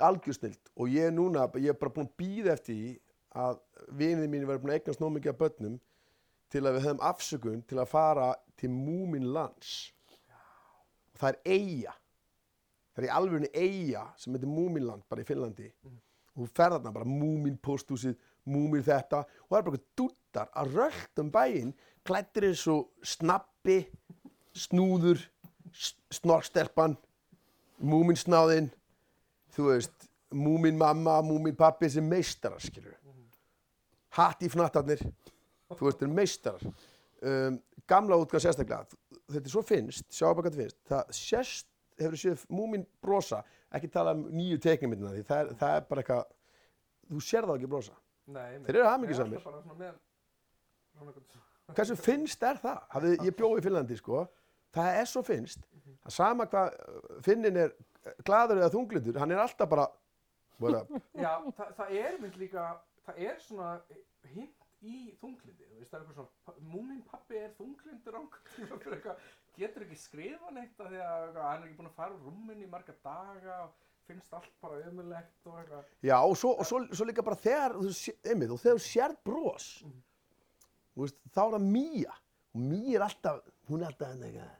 algjör snild. Og ég er núna, ég er bara búinn að býða eftir því að vinið mín verður búin að eignast nóg mikið af börnum til að við höfum afsökun til að fara til Múminlands og það er eiga það er í alvörunni eiga sem heitir Múminland bara í Finnlandi. Og þú ferð þarna bara Múmin posthúsið Múmin þetta. Og það er bara eitthvað dúttar að rölt um bæinn klættir eins og snappi snúður snorkstelpan Múminsnáðinn þú veist, múmin mamma, múmin pappi sem meistarar, skilur hatt í fnattarnir þú veist, þeir eru meistarar um, gamla útgáð sérstaklega þetta er svo finnst, sjáu bara hvað þetta finnst það sérst, hefur séð múmin brosa? Ekki tala um nýju teiknumindina því það er, það er bara eitthvað þú sér það ekki brosa. Nei. Þeir eru er með, svona eitthvað, hversu finnst er það? Hafði, ég bjóði í Finnlandi sko. Það er svo finnst. Að sama hvað uh, finnin er gladur eða þunglindur, hann er alltaf bara bara, Já, það, það er mynd líka, það er svona hint í þunglindi, þú veist, það er eitthvað svona, múminn pappi er þunglindur eitthvað, getur ekki skrifa neitt af því að hann er ekki búinn að fara úr rúminu í marga daga og finnst allt bara ömulegt og eitthvað. Já, og svo, og svo, svo líka bara þegar, einmitt, og þegar þú sérð bros, þú veist, þá er það Mía. Og Mía er alltaf, hún er alltaf enn eitthvað.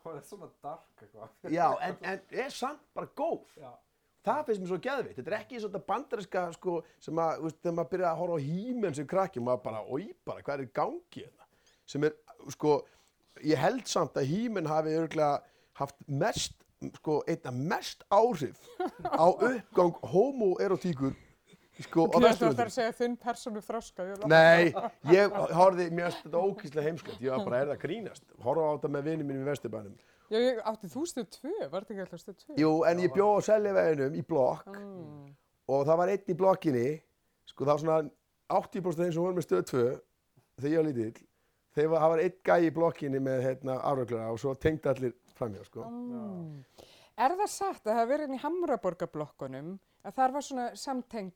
Hvað er svona dark eitthvað? Já, en, en er samt bara góð. Já, Það finnst mér svo geðvitt. Þetta er ekki svona bandariska, sko, sem að, veist, þegar maður byrjaði að horfa á hímen sem krakki, maður bara, oi bara, hvað er í gangi þetta? Sem er, sko, ég held samt að hímen hafi örgulega haft mest, sko, einna mest áhrif á uppgang homoerotíkur, sko, á Ég ætla að það að segja þinn persónu þroska. Nei, ég horfði, mér finnst þetta ókýrslega heimskvæmt, ég var bara, er það að grínast? Horfa á þetta með vinið mínum í Vesturbænum. Já, ég átti þú stuð tvö, var þetta ekki alltaf stuð tvö? Jú, en ég bjó á Seljaveginum í blokk Mm. og það var einn í blokkinni, sko það var svona 80% þeim sem voru með stöð 2, þegar ég var lítill, þegar það var einn gæi í blokkinni með hérna, afröglara og svo tengdi allir framjá, sko. Mm. Er það satt að það verið inn í Hamraborgarblokkunum að þar var svona samtengt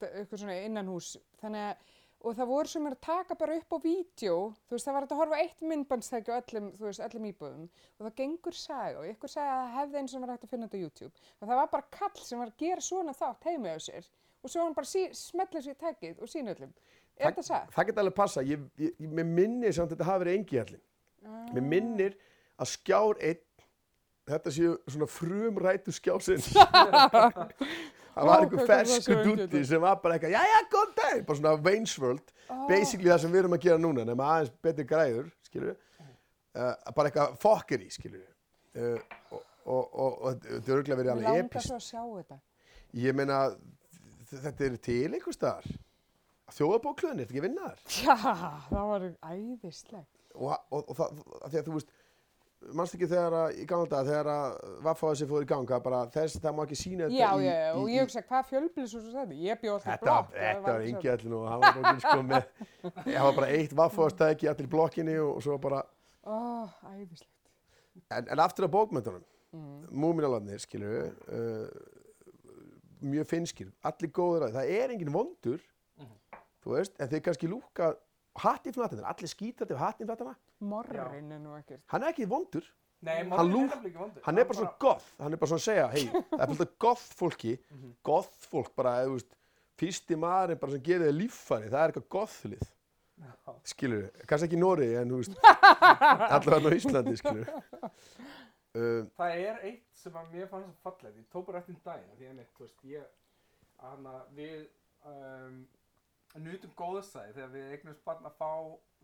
eitthvað svona innanhús þannig að og það voru sem er að taka bara upp á vídeo, þú veist það var að horfa eitt myndbandstæki á öllum, þú veist, öllum íbúðum og það gengur saga og ykkur sagði að það hefði eins og var hægt að finna þetta á YouTube og það var bara kall sem var að gera svona þátt heimi á sér og svo hann bara sí, smetla sér í tækið og sína öllum. Er þetta satt? Það geti alveg passa, ég, ég, ég, mér minnir samt að þetta hafi verið engi allir. Mér minnir að skjár einn, þetta séu svona frumrætu skjásinn. það var einhver fersku þetta? sem var bara eitthvað, jæja, góð dag, bara svona Wayne's World, basically það sem við erum að gera núna, nema aðeins betri græður, skilur við, uh, bara eitthvað fokkeri, skilur við. Uh, og, og, og, og þetta er örgulega verið alveg langar epist. svo að sjá þetta. Ég meina, þetta er til einhver staðar. Þjóðabóklöðin, er þetta ekki að vinna þar? Já, það var æðislegt. og, það, því að þú veist mannst ekki þegar að, í gamla dag þegar að Vaffaðsir fór í ganga bara þess það má ekki sína þetta Já, í, já, já, og ég hugsa, hvað fjölblis og svo þetta? Ég bjóð alltaf blokk. þetta var engi allir nú hann var bara ekki sko með það var bara eitt Vaffaðstæki allir í blokkinni og, og svo bara Ó, æðislegt. en, en aftur að bókmyndunum Mm. múminalarnir skilur uh, mjög finskir allir góður að það er engin vondur þú veist, en þeir kannski lúka hatt í flatina, allir skítandi af hatt í flatina Morrin er nú ekkert. hann er ekki vondur. Nei, lú- er nefnilega ekki vondur. hann er bara svona goth, hann er bara svona að segja hei, það er fullt af goth fólki. Goth fólk bara, þú veist fyrsti maðurinn bara sem gerir þig líffæri það er eitthvað goth-lið. Já. skilur við, kannski ekki í Nóri en þú veist allavega á Íslandi skilur við um, Það er eitt sem að mér fannst svo fallegt, ég tók bara eftir daginn, því að þú veist, ég, hana, við um, nutum góðsæði þegar við eignumst barn að fá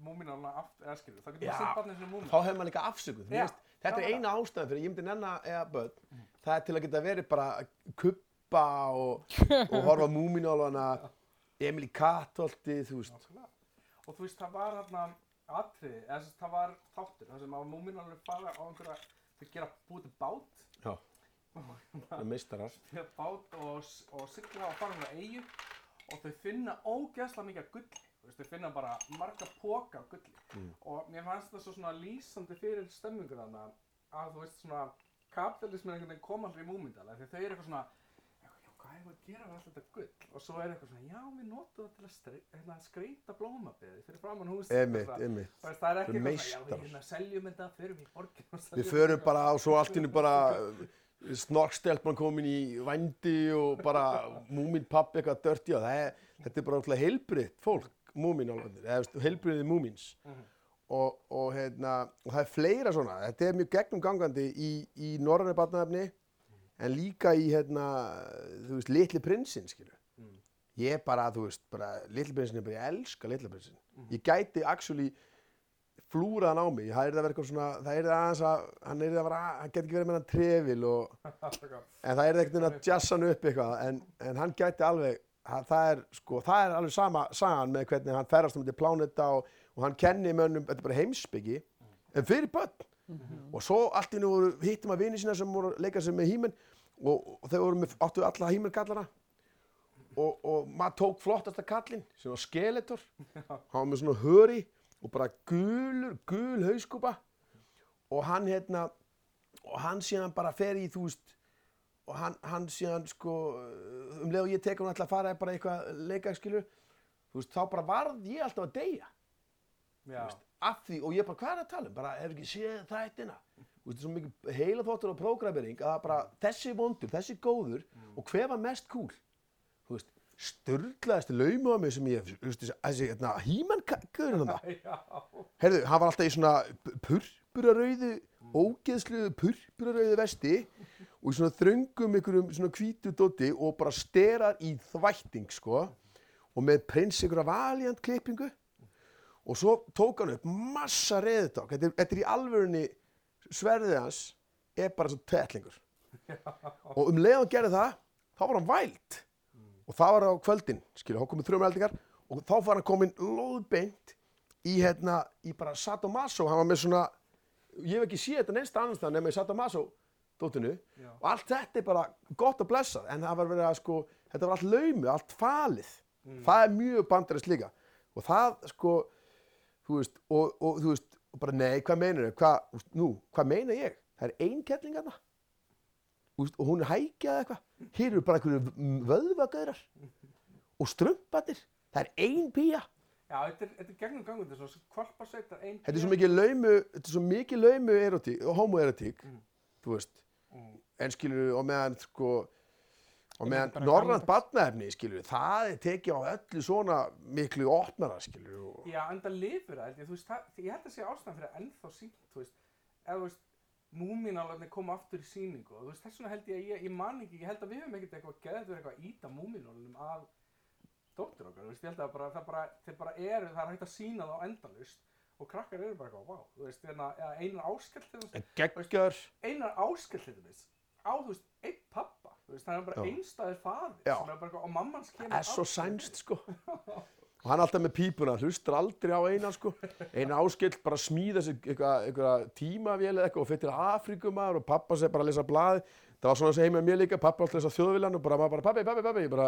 múminarna aftur, eða skilur, þá getum við sett barnið sem múmin. þá hefur maður líka afsökuð veist, þetta er eina ástæðan fyrir að ég myndi nenna eða börn, það er til að geta verið bara að kuppa og, og horfa múminálana Emil í Katolti, þú veist Nákvæmlega. Og þú veist, það var hérna atriði, eða þess að það var þáttur, sem að múminarna fara á einhverja, þau gera búið bát Já. Það er meistarar. Og, á þau finna ógeðslega mikið gulli veist, þau finna bara marga póka af gulli Mm. og mér fannst það svo svona lýsandi fyrir stemmingur þarna að þú veist svona kapitalismin einhvern veginn koma aldrei í múmyndala því þau eru eitthvað svona já, hvað er að gera við allt þetta gull og svo er eitthvað svona, já, við notum það til að hérna, skreita blómabeði fyrir framann hús Einmitt, einmitt. það er ekki eitthvað svona, já, meistarar. við hérna seljum þetta, förum í borgin Við förum þetta." bara og svo allt innu bara snorkstelpman komin í vændi og bara múmin pappi eitthvað dörti og það er, þetta er bara alltaf heilbriðt fólk, múmin eða heilbriðið múmins. Mhm. Og, og, hérna, og það er fleira svona, þetta er mjög gegnum gangandi í, í norrænu barnaefni en líka í, hérna, þú veist, litli prinsinn, skilju. Mm. Ég bara, þú veist, bara, litli prinsinn er bara, ég elska litli prinsinn. Mhm. Ég gæti actually flúraðan á mig, það er það verið eitthvað svona, það er það aðeins að, hann er það að vera, hann geti ekki verið með hann trefil og, en það er ekkert inn að jassa hann upp eitthvað, en, en hann gæti alveg, það, það er, sko, það er alveg sama sagan með hvernig hann ferðast um þetta plánetta og, og hann kenni mönnum, þetta er bara heimsbyggi, en fyrir börn, og svo allt í nú voru, hittum að vini sína sem voru að leika sér með híminn og, og þau voru með, áttu alla híminn og, og maður tók flottasta kallinn sem var skeletor. Hann var með svona höri og bara gulur, gul hauskúpa. Og hann hérna og hann síðan bara fer í þú veist og hann, hann síðan sko um leið og ég tek hann alltaf að fara bara eitthvað leika skilur þú veist þá bara varð ég alltaf að deyja. Já, af því og ég bara hvað er að tala um? Bara ef ekki séð þættina þú veist það er svo mikið heila þóttur og prógramering að bara þessi vondur, þessi góður og hver var mest cool störlaðasti laumi á mig sem ég þessi hérna hímann gauðurinn hann já, Herðu, hann var alltaf í svona purpurarauðu, ógeðsluðu purpurarauðu vesti og í svona þröngum einhverjum svona hvítu dóti og bara sterar í þvætting, sko. Og með prins einhverja valiant klippingu. Og svo tók hann upp massa reðuták. Þetta, er- þetta er í alvörunni, sverðið hans er bara svo tætlingur. Og um leið hann gerði það, þá var hann væld. Og það var á kvöldin, skilja, þá komið þrjum eldingar og þá var hann komin lóðbeint í hérna, í bara Sadomaso, hann var með svona, ég hef ekki séð þetta neins annars það nema í Sadomaso dótinu. Já. og allt þetta er bara gott að blessa en það var verið að sko, þetta var allt laumi, allt falið, það er mjög bandarist líka. Og það sko, þú veist, og, og þú veist, og bara nei, hvað meinar þau, hvað, nú, hvað meina ég, það er ein kettling Þú veist, og hún er hækjað eða eitthvað, hér eru bara einhverju vöðvagaurar og strumpandir, það er ein pía. já, þetta er, þetta er gegnum gangur, þetta er svo kvalpasveitar ein Þetta er svo mikið laumu, þetta er svo mikið laumu erotík, homoerotík, Mm. þú veist, Mm. en skilur og meðan, sko, og meðan gammaldags. barnaefni, skilur það er tekið á öllu svona miklu opnara, skilur og, Já, en það lifir það, þú veist, það, ég held að sé ástæðan fyrir að ennþá sínt, þú veist, eða þú veist, múmínálarnir koma aftur í sýningu og þú veist, þess vegna held ég að ég, ég man ekki, ég held að við höfum ekkert eitthvað geðið fyrir eitthvað að íta múmínálarnum að dóttur okkar, þú veist, ég held að bara, það bara, þeir bara eru, það er hægt að sína það á endalust og krakkar eru bara eitthvað, vá, þú veist, hérna, einar áskell til þess, en geggjör, einar áskell til þess, á, þú veist, einn pappa, þú veist, það er bara einstæðir faðir, Já. sem er bara eitthvað, og mammans kemur er svo sænst, sko. Og hann alltaf með pípuna, hlustar aldrei á eina, sko. Eina áskill bara smíða sér eitthvað tímavél eða eitthvað og fyrir Afríkumar og pappa sér bara að lesa blaði. Það var svona sem heima með mér líka, pappa alltaf lesa þjóðvillan og bara, bara, pappi, pappi, pappi, ég bara,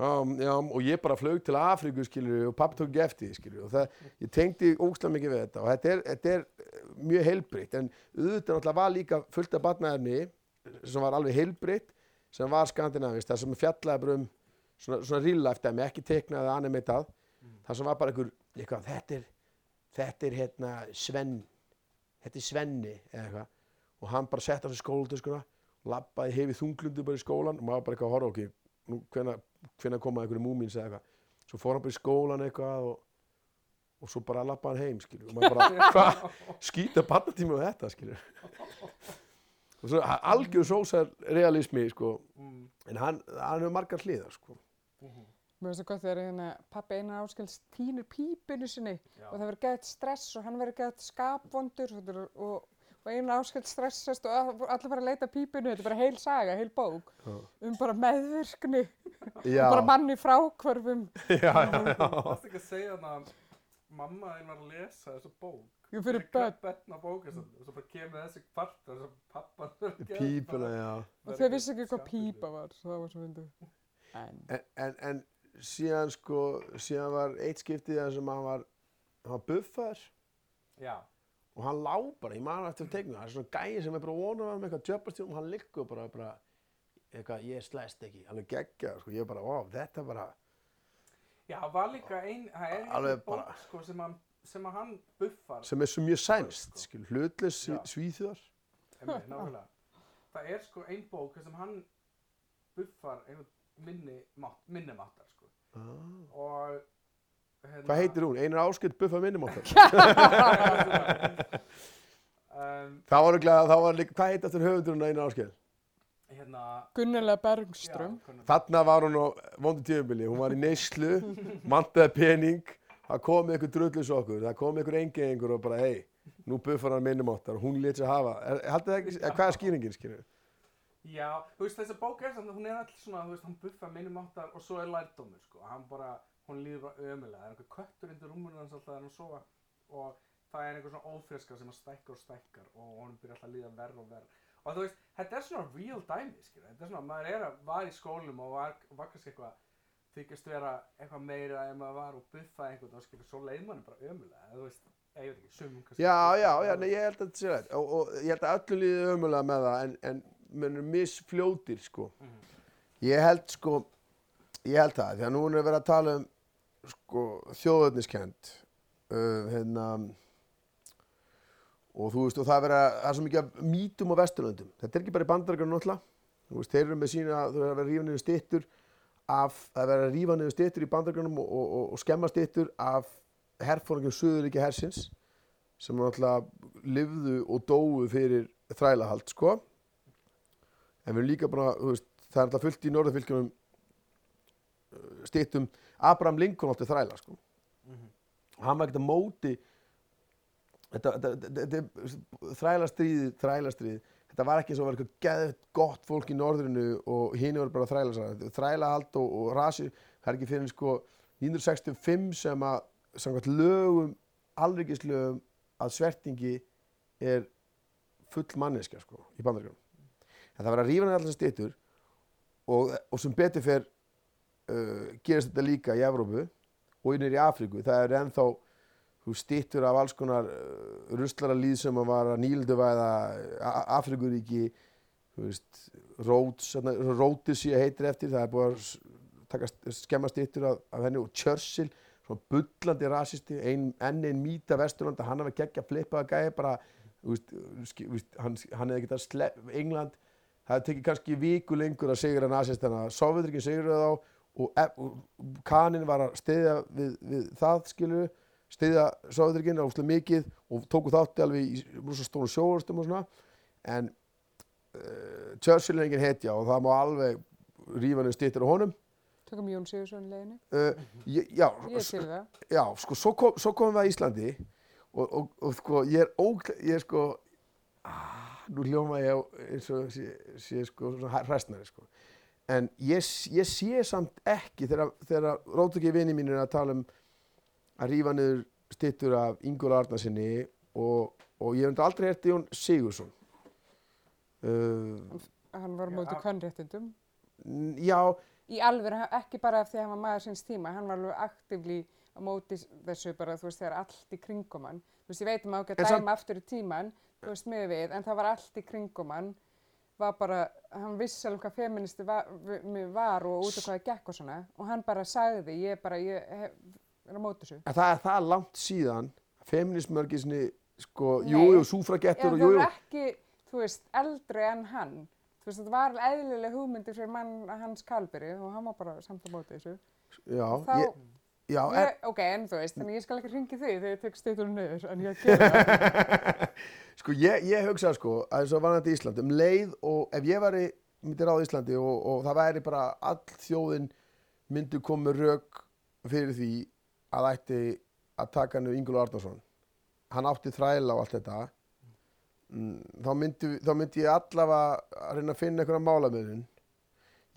já, já, og ég bara flög til Afríku, skilur, og pappi tók ekki eftir, skilur, og það, ég tengdi ógslag mikið við þetta og þetta er, þetta er mjög heilbritt, en auðvitað náttúrulega var líka fullt af barnaefni sem var alveg heilbritt, sem var skandinavist, það sem fjallaði bara um svona, svona real life dæmi, ekki teiknað eða animatað, það sem var bara einhver, eitthvað, þetta er, þetta er hérna Svenn, þetta er Svenni eða eitthvað, og hann bara sett á sig skólatöskuna, labbaði hefið þunglundu bara í skólan og maður bara eitthvað að horfa okkur, nú hvenær, hvenær koma einhverju múmins eða eitthvað, svo fór hann bara í skólan eitthvað og, og svo bara labbaði hann heim, skilur, og maður bara, hvað, skýta barnatíma á þetta, skilur. Og svo algjör sósar realismi, sko, Mm, en hann, hann hefur margar hliðar, sko. mhm. Mér finnst það gott þegar hérna, pappi einar áskils týnir pípinu sinni Já. og það verður gett stress og hann verður gett skapvondur og, er- og, einar áskils stressast og all- allir fara að leita að pípinu, þetta er bara heil saga, heil bók Já. um bara meðvirkni og bara manni frákvörfum. já, já, já. Það er ekki að segja þarna mamma þín var að lesa þessa bók Jú, fyrir börn. börn á bókasafni og svo bara kemur þessi part og svo pappan Pípuna, já. Og þau vissi ekki hvað pípa var, svo það var svo fyndið. En, En, en, en síðan sko, síðan var eitt skiptið þar sem hann var, hann var buffaður og hann lá bara, ég man eftir að tegna, það er svona gæi sem er bara vonað með eitthvað djöpastjón og hann liggur bara, bara, eitthvað, ég slæst ekki, alveg geggja, sko, ég bara, ó, þetta bara, já, var líka ein, það er einhver bara- sko sem, hann, sem að hann buffar sem er svo mjög sænst, Sko. hlutlis svíþjóðar. Það er sko ein bók sem hann buffar einhvern minni, minni sko. Ah. og hérna, Hvað heitir hún? Einar Áskild buffa minnum okkar. um, það var ekki, það var líka, hvað heit eftir höfundurinn Einar Áskild? hérna Gunnilega Bergström. Þarna var hún á vondu tíðubili, hún var í neyslu, mantaði pening, það kom einhver drullis okkur, það kom einhver engeðingur og bara, hei, nú buffar hann minnum og hún lét sér hafa. Er, haldið það ekki, er, hvað er skýringin, skýringin? Já, þú veist þessi bók er samt að hún er allir svona, þú veist, hann buffar minni máttar og svo er lærdómur, sko, hann bara, hún líður bara ömulega, það er einhver köttur undir rúmurinn hans alltaf þegar hann sofa og það er einhver svona ófriska sem að stækkar og stækkar og honum byrjar alltaf að líða verð og verð og þú veist, þetta er svona real dæmi, skilja, þetta er svona, maður er að, var í skólinum og var, var kannski eitthvað þykist vera eitthvað meira en maður var og buffaði einhvern og skilja, svo leið manni bara ömulega, ég veit ekki, sumum kannski. Já, já, já, nei, ég held að þetta sé rætt og, og ég held að öllu líði ömulega með það en, en menn er misfljótir, sko. Mhm. Ég held, sko, ég held það, því að nú er verið að tala um, sko, þjóðöfniskend, uh, hérna, og þú veist, og það er verið að, það er svo mikið af mítum á Vesturlöndum. Þetta er ekki bara í bandarækjum náttúrulega, þú veist, þeir eru með sína, þú veist, að vera að rífa niður stittur af, það er verið að rífa niður stittur í bandarækjunum og, og, og, og skemma stittur af herfóringum Suðuríki hersins sem náttúrulega livðu og dóu fyrir þrælahald, sko. En við erum líka bara, veist, það er alltaf fullt í norðurfylgjunum stittum Abraham Lincoln átti þræla, sko. Mhm. Og hann var ekkert að móti þetta, þetta, þetta, þetta þrælastríði, þrælastríði þetta var ekki eins og var eitthvað geðvett gott fólk í norðrinu og hini voru bara þrælasar þrælahald og, og rasi það er ekki fyrir sko 1965 sem að samkvæmt lögum alrikislögum að svertingi er full manneskja sko í bandaríkjunum en það var að rífa hann allar stittur og, og sem betur fer uh, gerist þetta líka í Evrópu og innir í Afríku. Það er ennþá þú stittur af alls konar uh, ruslara líð sem að var að nýlduvæða veist Rhodes, Rhodesia heitir eftir. Það er búið að taka skemma stittur af, af henni og Churchill svona bullandi rasisti ein, enn einn mýta vesturlanda. Hann hafi geggja flippaða gæði bara þú veist, hann, hann hefði getað slepp England það tekið kannski viku lengur að sigra nasistana. Sovjetrikinn sigurði þá og, e- kanin var að stiðja við, við það skilur stiðja Sovjetrikinn áslega mikið og tóku þátti alveg í rosa stóru sjóarstum og svona. En uh, Churchill er engin hetja og það má alveg rífa niður stittur á honum. Tökum Jón Sigursson leiðinu. uh, ég, já, já, sko, svo, kom, svo komum við að Íslandi og, og, og sko, ég er ógl, ég er sko, ah, nú hljóma ég eins og sé, sé sko, svona hræstnari, sko. En ég, ég sé samt ekki þegar, þegar rótöki vini mínir er að tala um að rífa niður stittur af Ingúl Arnarsinni og, og ég hef aldrei hérti Jón Sigursson. Uh, Hann var á Já, móti af- kvennréttindum. n- já, Í alveg, ekki bara af því að hann var maður síns tíma, hann var alveg aktífli á móti þessu bara, þú veist, þegar allt í kringum hann. Þú veist, ég veit að En að samt- dæma aftur í tíman, veist, miður við, en það var allt í kringum hann. Var bara, hann vissi alveg hvað feministi var, var og út af hvað það gekk og svona. Og hann bara sagði, ég bara, ég hef, er á móti þessu. en það er það langt síðan feminismörgisni, sko, Nei. jú, jú, Já, súfragettur og það jú, jú, var ekki, þú veist, eldri en hann. Þú veist, þetta var alveg eðlileg hugmyndir fyrir mann hans Kalberi og hann var bara samt á móti þessu. já, Þá, ég, já, en, Ég, ok, en þú veist, þannig ég skal ekki ringi því þegar ég tek stýttunum niður, en ég gera það. sko, ég, ég hugsa sko, að þess að varðandi Ísland, um leið og ef ég væri, myndi ráða Íslandi og, og það væri bara all þjóðin myndi koma með rauk fyrir því að ætti að taka hennu Ingúlu Arnarsson hann átti þræla og allt þetta mm, þá, myndi, þá myndi ég allavega að reyna að finna einhverja málamöðun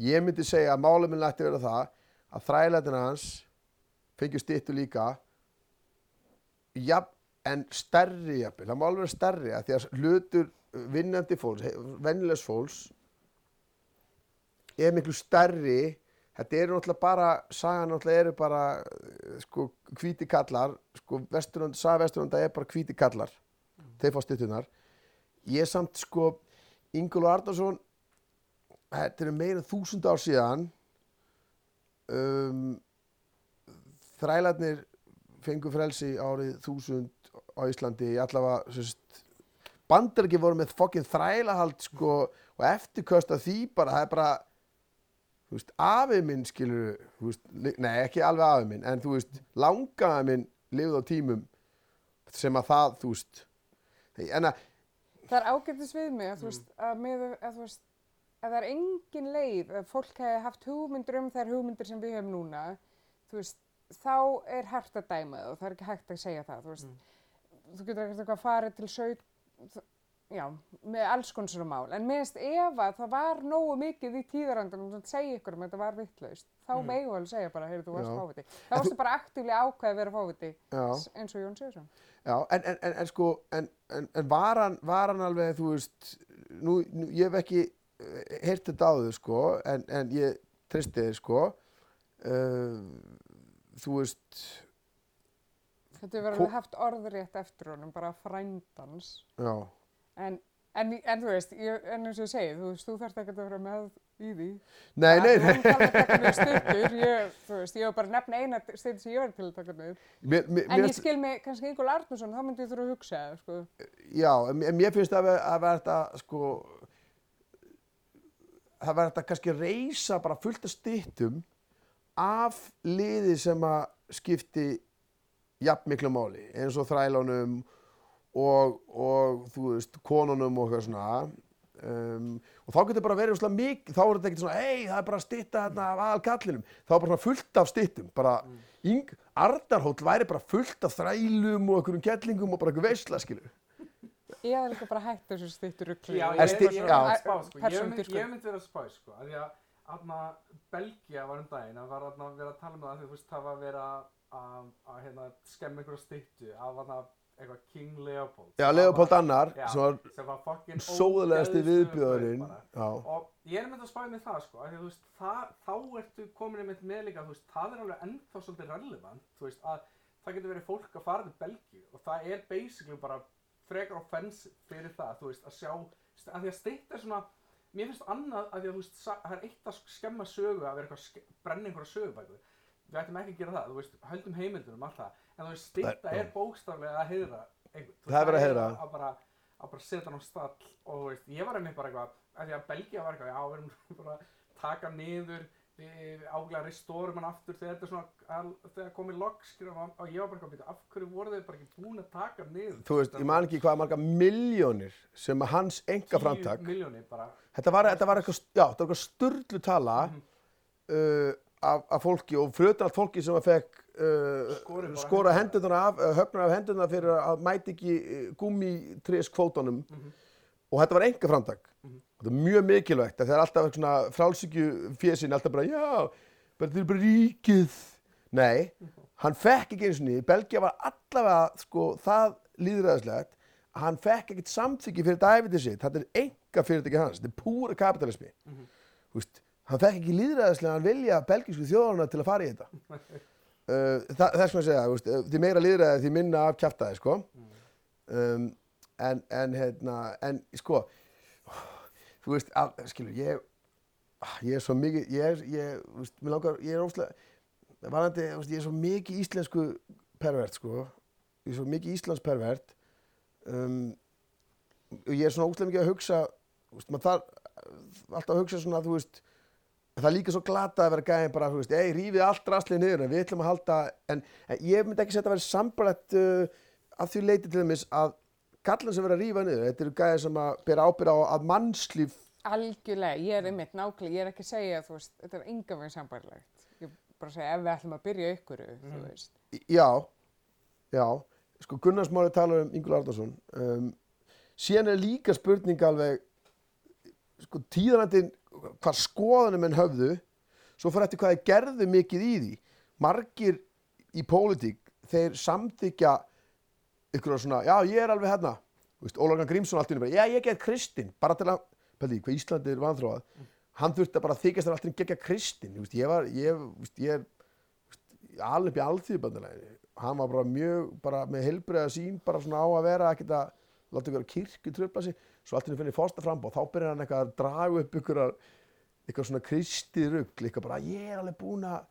ég myndi segja að málamöðun ætti að vera það að þrælætina hans fengjum stittu líka ja, en stærri jafnvel, það má alveg vera stærri að því að hlutur vinnandi fólks, vennilegs fólks er miklu stærri. Þetta eru náttúrulega bara sagan náttúrulega eru bara eh, sko hvíti kallar. Sko vesturlanda, saga vesturlanda er bara hvíti kallar. Þeir fá stuttunar ég samt sko Ingólu Arnarsson þetta eru meira þúsund ár síðan. Um, þrælarnir fengu frelsi árið þúsund á Íslandi í allavega sérst, bandaræki voru með fokkin þrælahald sko og eftirköst af því bara það er bara þú veist, afið minn skilur þú veist, nei ekki alveg afið minn en þú veist, langaði minn lifið á tímum sem að það þú veist en að, Það er ágættis við mig að þú veist, að, með, að þú veist, að það er engin leið að fólk hefði haft hugmyndir um þær hugmyndir sem við hefum núna, þú veist, þá er hægt að dæma það og það er ekki hægt að segja það, þú veist. Þú getur ekkert eitthvað farið til saut, já, með alls konar svona mál. En minnst ef að það var nógu mikið í tíðarandunum að segja ykkur um að þetta var vittlaust, þá mm. megum við alveg segja bara, heyrðu, þú varst fáviti. Þá varstu bara aktíflega ákveðið að vera fáviti, eins og Jón Sigursson. Já, en, en, en, en sko, en, var, hann, var hann alveg, þú veist, nú, nú ég hef ekki uh, heyrt þetta áður, sko, en, en ég tristi þér, sko, uh, þú veist, Þetta Ko- alveg haft orðrétt eftir honum, bara frændans. já, En, en, en þú veist, ég, en eins og ég segi, þú veist, þú þarft ekki að vera með í því. nei, nei, nei, þarf að taka með stuttur, ég, þú veist, ég var bara að nefna eina stuttur sem ég var til að taka með. mér, mér, En ég skil mig, kannski Ingól Arnarsson, þá myndi ég þurfa að hugsa, það, sko. já, en mér finnst að, að vera þetta, sko, það verður þetta kannski reysa bara fullt af styttum af liði sem að skipti jafn miklu máli, eins og þrælunum og, og þú veist, konunum og eitthvað svona um, og þá getur bara verið svona mikið, þá er þetta ekkert svona hei, það er bara að stytta þarna af aðal kallinum þá er bara svona fullt af styttum bara, Ing, Arnarhóll væri bara fullt af þrælum og einhverjum kettlingum og bara einhver veisla, skilur Ég hafði líka bara hægt þessu stuttur ruggli. Já, ég, ég, já. ég, spá, sko. ég, Persónu mynd, dýrkun. ég myndi vera að spá sko, að því að aðna Belgia var um daginn að verið að tala um það að þú veist það var að vera að, hérna, skemma einhverja styttu af aðna eitthvað King Leopold. Já, Leopold var- Annar, Já, sem var var viðbjöðurinn bara. Já, og ég er með að spáði með það sko, að því, þú veist, það, þá ertu komin einmitt með líka, þú veist, það er alveg ennþá svolítið relevant, þú veist, að það getur verið fólk að fara til Belgíu og það er basically bara frekar offensive fyrir það, þú veist, að sjá, að því að steitt er svona, mér finnst annað að því að þú veist, það er eitt að skemma sögu að vera eitthvað, að brenna einhverja sögubækur, við. Ættum ekki að gera það, þú veist, höldum heimildunum allt það, en þú veist, Það- er bókstaflega að heiðra einhvern, Þú veist, Það er að heiðra. að bara, að bara setja hann á stall og þú veist, ég var einmitt bara eitthvað að því að Belgia var eitthvað, já, við erum bara að taka niður við áglega restorum hann aftur þegar þetta er svona al, þegar komið logg, skilur og, ég var bara eitthvað að byrja, af hverju voru þau bara ekki búin að taka hann niður þú veist, ég man ekki hvað marga miljónir sem að hans enga framtak Þetta var, þetta var eitthvað, sturlu tala Mhm. uh, af, af fólki og fyrir allt fólki sem að fekk uh, skora hendurnar af, uh, höfnar af hendurnar fyrir að mæti ekki uh, gummitrés kvótanum Mhm. Og þetta var enga framtak. Mhm. Þetta er mjög mikilvægt að það er alltaf svona frálsíkju fjesin, alltaf bara, já, þetta er bara ríkið. Nei, hann fekk ekki eins og niður, Belgia var allavega sko, það líðræðislegt að hann fekk ekkert samþyggi fyrir dæfitið sitt, þetta er enga fyrirtæki hans, þetta er púra kapitalismi. Mhm. Þú veist, hann fekk ekki líðræðislega að vilja belgísku þjóðarna til að fara í þetta. uh, það, þess maður segja, uh, því meira líðræði því minna af kjaftaði, sko. Um, en, en, hérna, en, sko, þú veist, að, skilur, ég, ég er svo mikið, ég er, ég, þú veist, mér langar, ég er óslega, varandi, þú veist, ég er svo mikið íslensku pervert, sko, ég er svo mikið íslensk pervert, um, og ég er svona óslega mikið að hugsa, þú veist, maður þarf alltaf að hugsa svona, þú veist, það er líka svo glata að vera gæðin bara, þú veist, ei, rífið allt rastlið niður, en við ætlum að halda, en, en ég myndi ekki setja að vera sambarlegt uh, að því leiti til dæmis að gallan sem vera að rífa niður, þetta eru gæðir sem að bera ábyrð á að mannslíf, Algjörlega, ég er einmitt nákvæmlega, ég er ekki að segja, þú veist, þetta er enga veginn sambarlegt. Ég er bara að segja, ef við ætlum að byrja ykkur, veist. já, já, sko Gunnarsmáli talar um Ingúl Arnarsson, um, síðan er líka spurning alveg, sko tíðanandinn, hvað skoðanum en höfðu, svo fyrir eftir hvað þeir gerðu mikið í því. Margir í pólitík, þeir samþykja ykkur svona, já ég er alveg hérna. Ólafgan Grímsson allt í bara, já ég get Kristinn. Bara til að, pæli, hvað Íslandi er vanþróað. Hann þurfti að bara þykjast þér allt í henni gegja Kristinn. Ég var, ég, ég veist, alveg upp í alþýðubandalagi hann var bara mjög, bara með heilbreyða sín bara svona á að vera að geta láta ykkur kirkju tröfla sig. Svo allt í henni finnir fórsta frambóð, þá byrjar hann eitthvað að draga upp ykkur eitthvað svona kristið rugl, eitthvað bara ég er alveg búinn að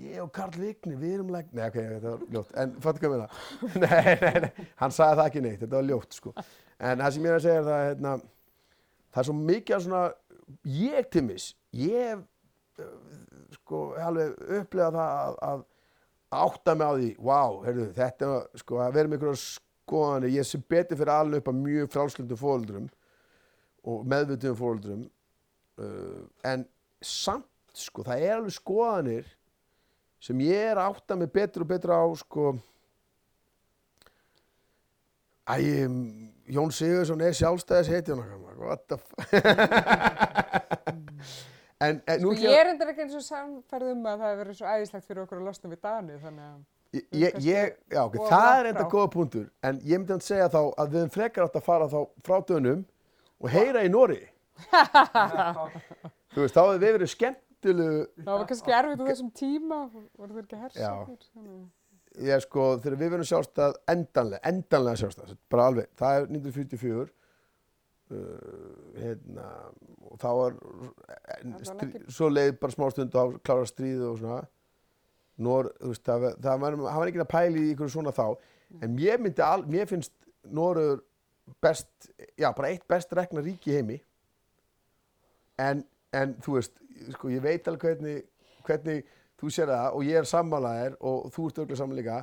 ég og Karl Vigni, við erum legg nei, ok, þetta var ljótt, en fattu hvað með það nei, nei, nei, hann sagði það ekki neitt þetta var ljótt, sko. En það sem ég er að segja er það, hérna það er svo mikið að svona ég til mis, ég uh, sko, alveg upplegað það að, að átta mig á því, wow, heyrðu, þetta sko, að vera með einhverja skoðanir, ég sem betur fyrir alveg upp að mjög frálslundu fóruldrum og meðvituðum fóruldrum uh, en samt, sko, það er alveg skoðanir sem ég er að átta mig betur og betur á, sko. Æ, um, Jón Sigursson er sjálfstæðis heitjón what the f en, en Sko, ég er endur ekki eins og samfærð um að það hefur verið svo æðislegt fyrir okkur að losna við Dani, þannig að... Ég, ég, já, ok, það er enda góða punktur, en ég myndi að segja þá að við höfum frekar átt að fara þá frá dönum og heyra í Nóri. Þú veist, þá hefur við verið skemmtilegu, Það var kannski erfitt á þessum tíma, voru þeir ekki þannig- ég sko, þegar við verðum sjálfstæð endanlega, endanlega sjálfstæð, bara alveg, það er 1944, uh, hérna, og þá var, en, var strí, ekki- svo leið bara smá stund og klára stríð og svona, Nór, veist, það, það var, var ekki að pæla í ykkur svona þá, en mér myndi, al, mér finnst Nóruður best, já, bara eitt best rekna ríki heimi, en, en þú veist, sko, ég veit alveg hvernig, hvernig þú sér það og ég er sammálaðir og þú ert örgulega sammála líka,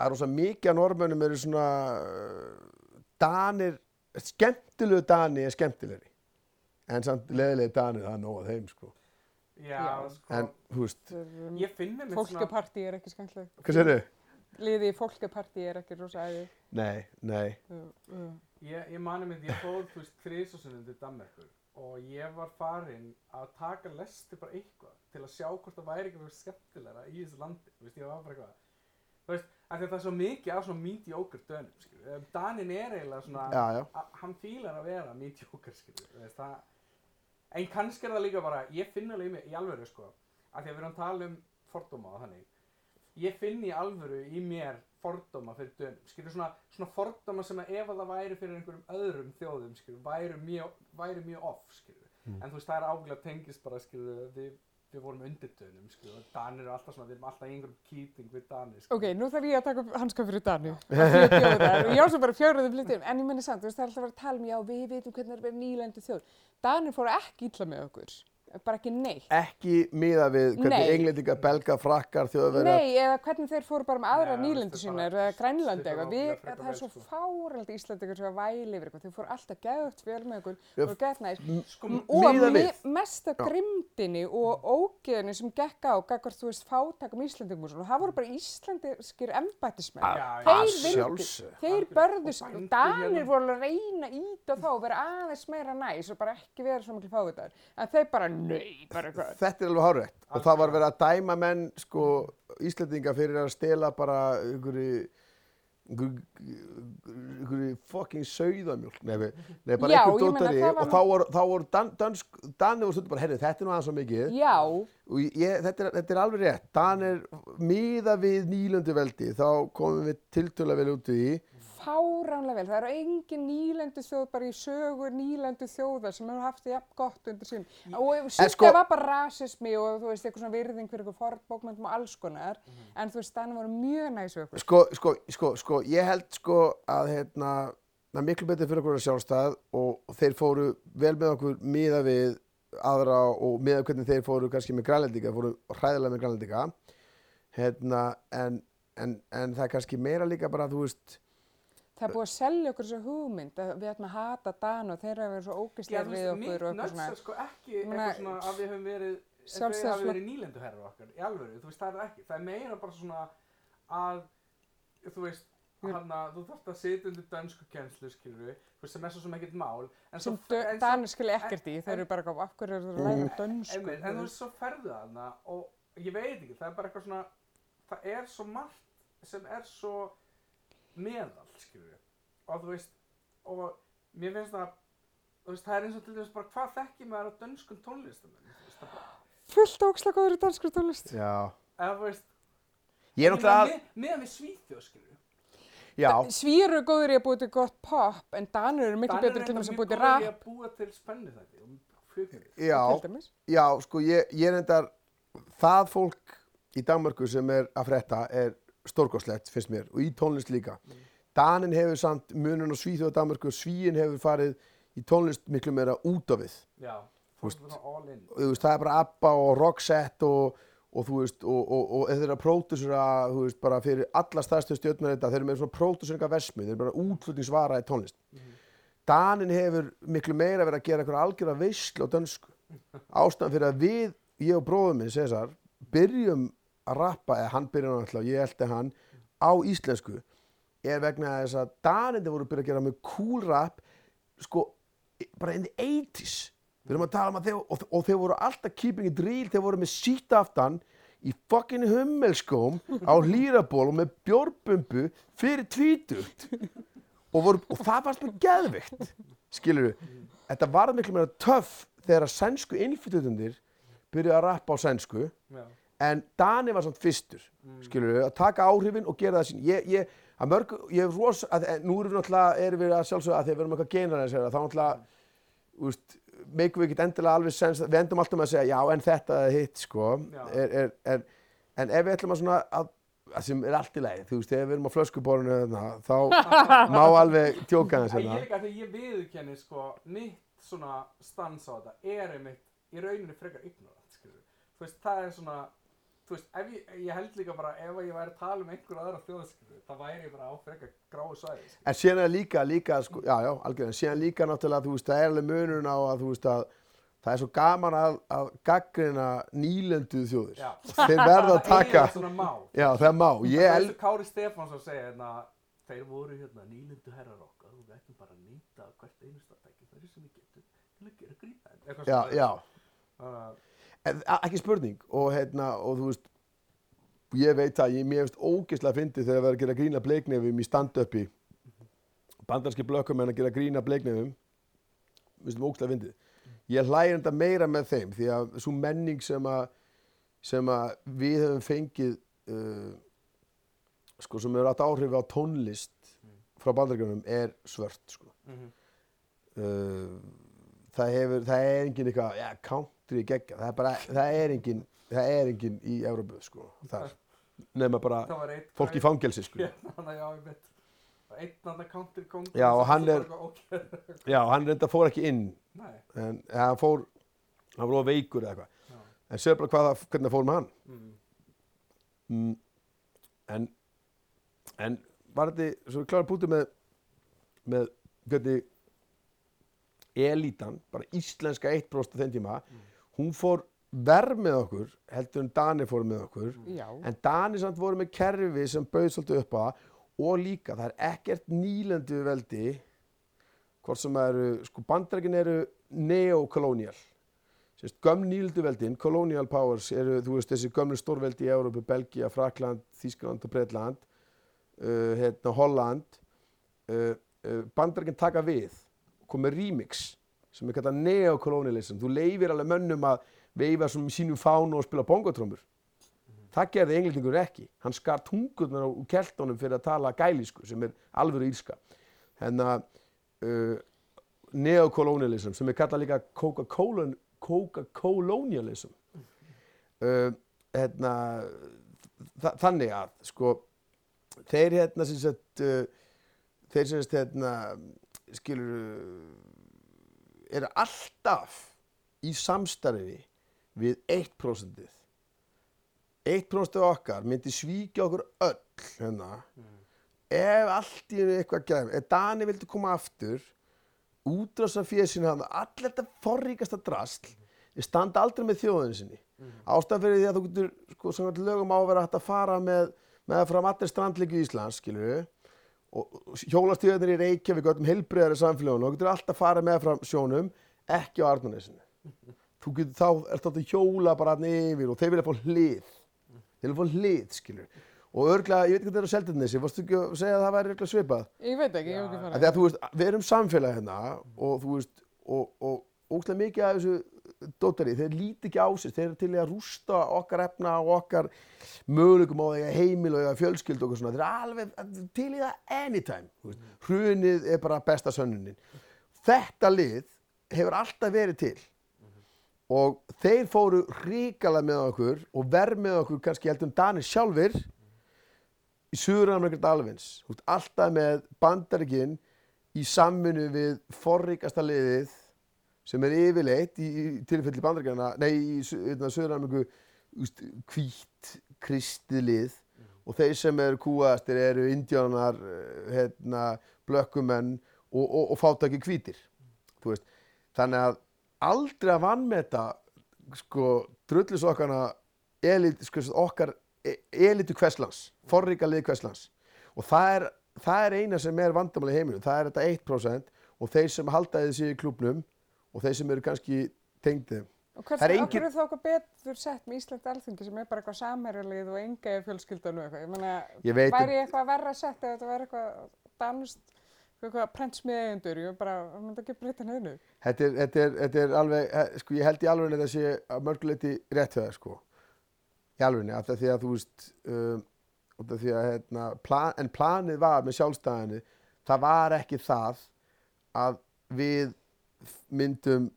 að rosa mikið af normönnum eru svona uh, danir, skemmtilegu dani er skemmtilegri, en samt leðilegi danir, það er nóg að þeim, sko. Já, sko, En, þú veist, Þeir, um, ég finn svona, Fólkepartí er ekki skemmtileg. hvað sér þau? Liði í fólkepartí er ekki rosa æði. Nei, nei, Uh, uh. ég, ég mani mynd, ég fór, þú veist, þrísosunum til Danmerkur og ég var farinn að taka lesti bara eitthvað til að sjá hvort það væri eitthvað skemmtilegra í þessu landi, þú veist, ég var bara eitthvað, þú veist, af því að það er svo mikið af svona mediocre dönum, skilju, Danin er eiginlega svona, já, já, hann fílar að vera mediocre, skilju, þú veist, það, en kannski er það líka bara, ég finn alveg í mig, í alvöru, sko, af því að við erum að tala um fordóma og þannig, ég finn í alvöru í mér fordóma fyrir dönum, skilju, svona, svona fordóma sem að ef að það væri fyrir einhverjum öðrum þjóðum, skilju, væri mjög, væri mjög off, skilju, Mm. en þú veist, það er ágæðlega tengist bara, skilju, við, við vorum undir dönum, skilju, og Danir eru alltaf svona, við erum alltaf einhverjum kýting við Danir, skilju. Ok, nú þarf ég að taka upp hanska fyrir Dani. því ég bjó þar og ég á svo bara fjóruðu flyttum. En ég menni samt, þú veist, það er alltaf að vera að tala um, já, við veitum hvernig það er að vera nýlendu þjóð. Danir fóru ekki illa með okkur. Bara ekki neitt. ekki miða við hvernig Nei. englendinga, belga, frakkar, þjóðverjar, Nei, eða hvernig þeir fóru bara með aðra nýlendu er bara- eða grænlandi eitthvað. það er svo sko. fáraldi Íslandingar sem að væli yfir eitthvað. Þeir fóru alltaf geðugt vel með okkur Já, og næst. Sko, Og miðað me, við. mesta Já. grimdinni og ógeðinni sem gekk á, gagvart, þú veist, fátakum Íslandingum og svona. Það voru bara íslendiskir já. Þeir að börðust, Danir hérna. voru að reyna ít og þá vera aðeins meira næs og bara ekki vera svo miklu fávitar. En þeir bara, nei, bara eitthvað. þetta er alveg hárétt og það var verið að dæma menn sko Íslendinga fyrir að stela bara einhverju einhverju einhverju fucking sauðamjólk. Nei, við- nei bara Já, einhver ég meina, dótari. og þá voru, þá voru dan, dansk, Danir voru stundum bara, heyrðu, þetta er nú aðeins svo mikið. Já, og ég, þetta, er, þetta er alveg rétt. Danir, miða við nýlöndu veldi þá komum við tiltöla vel út í því fáránlega vel. Það eru engin nýlendu þjóð bara í sögu nýlendu þjóða sem hefur haft það jafn gott undir sín. Og síðan sko- var bara rasismi og þú veist, eitthvað svona virðing fyrir eitthvað fornbókmyndum og alls konar. En þú veist, Danir voru mjög næs við okkur. sko, sko, sko, sko, ég held sko að hérna, það er miklu betur fyrir okkur að sjálfstæð og þeir fóru vel með okkur miða við aðra og miða hvernig þeir fóru kannski með grænlendinga, fóru hræðilega með grænlendinga hérna, en, en, en það er kannski meira líka bara, þú veist Það er búið að selja okkur þessu hugmynd að við ætlum að hata Dan og þeir hafa verið svo þú við okkur og eitthvað svona. er sko ekki eitthvað svona að við höfum verið að Sjálfstæðisflokk- hafi verið nýlendu herra okkar, í alvöru, þú veist, það er það ekki það er meira bara svona að þú veist, hann að þú þarft að sitja undir dönsku kennslu, skilur við þú veist, sem er svo sem ekkert mál en Sem svo, Danir skilja ekkert í, þeir eru bara eitthvað, af hverju eru þeir að Mm. læra dönsku? einmitt, en þú veist, svo ferðu þarna og ég veit ekki, það er bara eitthvað svona það er svo margt sem er svo meðal, skilur við. Og þú veist, og mér finnst það, þú veist, það er eins og til dæmis bara hvað þekki maður á dönskum tónlistamönnum, þú veist, það bara, Fullt ókslega góður í danskri tónlist. Já. eða þú veist, Ég er náttúrulega, með, meðan við Svíþjóð, skilur við. já, Svír eru góður í að búið til gott pop, en Danir eru miklu betri til þess að búið til rap. Danir er að búa til spennu þetta já, Til dæmis. já, sko, ég, ég er endar, það fólk í Danmarku sem er að frétta er stórkoslegt, finnst mér, og í tónlist líka. Danin hefur samt munun og Svíþjóð og Danmarku, Svíin hefur farið í tónlist miklu meira út af við. Það er bara ABBA og Roxette og, og þú veist, og, og, og þeir eru að pródusera, þú veist, bara fyrir alla stærstu stjórnar þetta, þeir eru með svona próduseringa versmið, þeir eru bara útflutningsvara í tónlist. Danin hefur miklu meira verið að gera eitthvað algjörða veislu á dönsku. Ástæðan fyrir að við, ég og bróðum minn, Cesar, byrjum að rappa, eða hann byrjum náttúrulega, ég eldi hann, á íslensku, er vegna þess að Danindi voru að byrja að gera með cool rap, sko, bara in the 80s. Við erum að tala um að þeir, og, og þeir voru alltaf keeping it real, þeir voru með sítt aftan í fucking hummelskóm á hlýraból og með bjórbumbu fyrir tvítugt og, voru, og það varst með geðvikt skilur við, þetta var miklu meira töff þegar að sænsku innflytutundir byrjuði að rappa á sænsku Já. En Dani var samt fyrstur skilur við, að taka áhrifin og gera það sín. Ég, ég, að mörg, ég er ros að, en nú erum við náttúrulega, erum við að sjálfsögða að þegar við erum eitthvað að segja, þá náttúrulega úst, meikum við ekki endilega alveg sens, við endum alltaf með að segja já en þetta er hitt sko. Er, er, er, en ef við ætlum að svona að, að sem er allt í lagi, þú veist, ef við erum á flöskuborinu þarna, þá má alveg tjóka Það ég hérna líka þegar ég viðurkenni sko mitt svona stans á þetta er einmitt í rauninni frekar ignorant skilur. Þú veist það er svona þú veist ég, ég held líka bara ef ég væri að tala um einhver aðra þjóðskilur það væri ég bara á frekar gráu svæði skilur. En síðan er líka, líka, sko, já, já, algjörðan, síðan líka náttúrulega, þú veist, það er alveg munurinn á að, þú veist, að það er svo gaman að, að gaggrina nýlenduð þjóðir. Já. Þeir verða að taka, Það er má já, það. Ég Það er og Kári Stefánsson segja hérna þeir voru hérna nýlindu herrar okkar og við ættum bara að nýta hvert einasta tækifæri sem við getum til að gera. Eitthvað já, já, ekki spurning. Og hérna, og þú veist, ég veit að ég, mér finnst ógeðslega fyndið þegar það er að gera grína bleiknefum í stand-upi. Bandarski blökkum en að gera grína bleiknefum, mér finnst það ógeðslega fyndið. Ég hlægir þetta meira með þeim því að svo menning sem að, sem að við höfum fengið, uh, sko, sem hefur átt áhrif á tónlist frá bandaríkjunum er svört, sko. mhm. Uh, það hefur, það er engin eitthvað, já, country geggja, það er bara, það er engin, það er engin í Európu, sko, þar. Bara Það var einn fólk í fangelsi, sko. Þannig að já, ég veit Einn annar country kong Já, og hann er-. Já, hann reynda fór ekki inn, Nei, en hann fór, hann var veikur eða eitthvað. já En séu bara hvað það, hvernig það fór með hann. mm. Mm, en, en var þetta, svo við klárum pútið með, með hvernig elítan, bara íslenska 1% á þenn tíma, hún fór verð með okkur, heldur en Dani fór með okkur, Já. en Dani samt voru með kerfi sem bauð svolítið upp á og líka, það er ekkert nýlendu veldi, hvort sem eru, sko bandrækin eru neokolónial, gömn nýlendu veldin, colonial powers eru, þú veist, þessi gömlu stórveldi í Európu, Belgia, Frakland, Þískland og Breitland, uh, hérna, Holland, uh, uh, bandrækin taka við, komið remix, sem er kallað neokolonialism, þú leifir alveg mönnum að veifa sem sínum fánu og spila bongotrómur. Það gerði englendingur ekki. Hann skar tungurnar á keltónum fyrir að tala gælísku sem er alvöru írska. Hennar uh, neokolonialism sem er kallað líka Coca-Cola Coca-Colonialism. Uh, hérna, þa þannig að sko þeir hérna sem sagt uh, þeir sem sagt hérna skilur eru alltaf í samstarfi við 1%. 1% af okkar myndi svíkja okkur öll hérna ef allt í henni eitthvað gæm ef Dani vildi koma aftur útrása fjösinu hann allir þetta forríkasta drasl við standa aldrei með þjóðinu sinni ástæðan fyrir því að þú getur sko, samkvæmt lögum á að vera hægt að fara með með fram allir strandleiki í Íslands skilur og hjólastíðarnir í Reykjavík öllum heilbreyðari samfélagunum og getur alltaf farið með fram sjónum ekki á Arnarnesinu þú getur þá, er þetta hjóla bara hann yfir og þeir vilja fá hlið þeir vilja fá hlið, skilur og örglega, ég veit ekki hvað það er á Seltjarnesi, varstu ekki að segja að það væri örglega svipað? Ég veit ekki, ég hef ekki Af farið. Því að þú veist, við erum samfélag hérna og þú veist, og, og ógstlega mikið af þessu dótari, þeir líti ekki á sig, þeir eru til í að rústa okkar efna og okkar möguleikum á því að heimil og fjölskyld og eitthvað svona, þeir eru alveg til í það anytime, veist, hrunið er bara besta sönnunin. Þetta lið hefur alltaf verið til og þeir fóru ríkala með okkur og verð með okkur kannski heldur um Danir sjálfur í Suður-Amerika Dalvins, þú veist, alltaf með bandaríkinn í samvinnu við forríkasta liðið sem er yfirleitt í, í tilfelli bandaríkjana, nei, í Su- hérna, hvít kristið lið og þeir sem eru kúastir eru indjánar, hérna, blökkumenn og, og, og fátaki hvítir, veist. Þannig að aldrei að vannmeta, sko, drullisokkana, elit, sko, okkar e- elitu hverslands, forríka lið hverslands. Og það er, það er eina sem er vandamáli í heiminum, það er þetta 1% og þeir sem halda þessi í klubnum og þeir sem eru kannski tengdið. Og hvers Það er engin- engin... þá eitthvað betur sett með Ísland alþingi sem er bara eitthvað samherjalið og enga fjölskyldan og eitthvað. Ég meina, Ég væri eitthvað verra sett ef þetta væri eitthvað danust, eitthvað prentsmiðeigjendur, ég bara, það myndi ekki breyta neðinu. Þetta er, þetta er, þetta er alveg, eh, sko, ég held í alveg að þetta sé að mörguleiti rétt það, sko. Í alveg, af því að þú veist, um, út af því að, hérna, plan, en planið var með sjálfstæðinu, það var ekki það að við myndum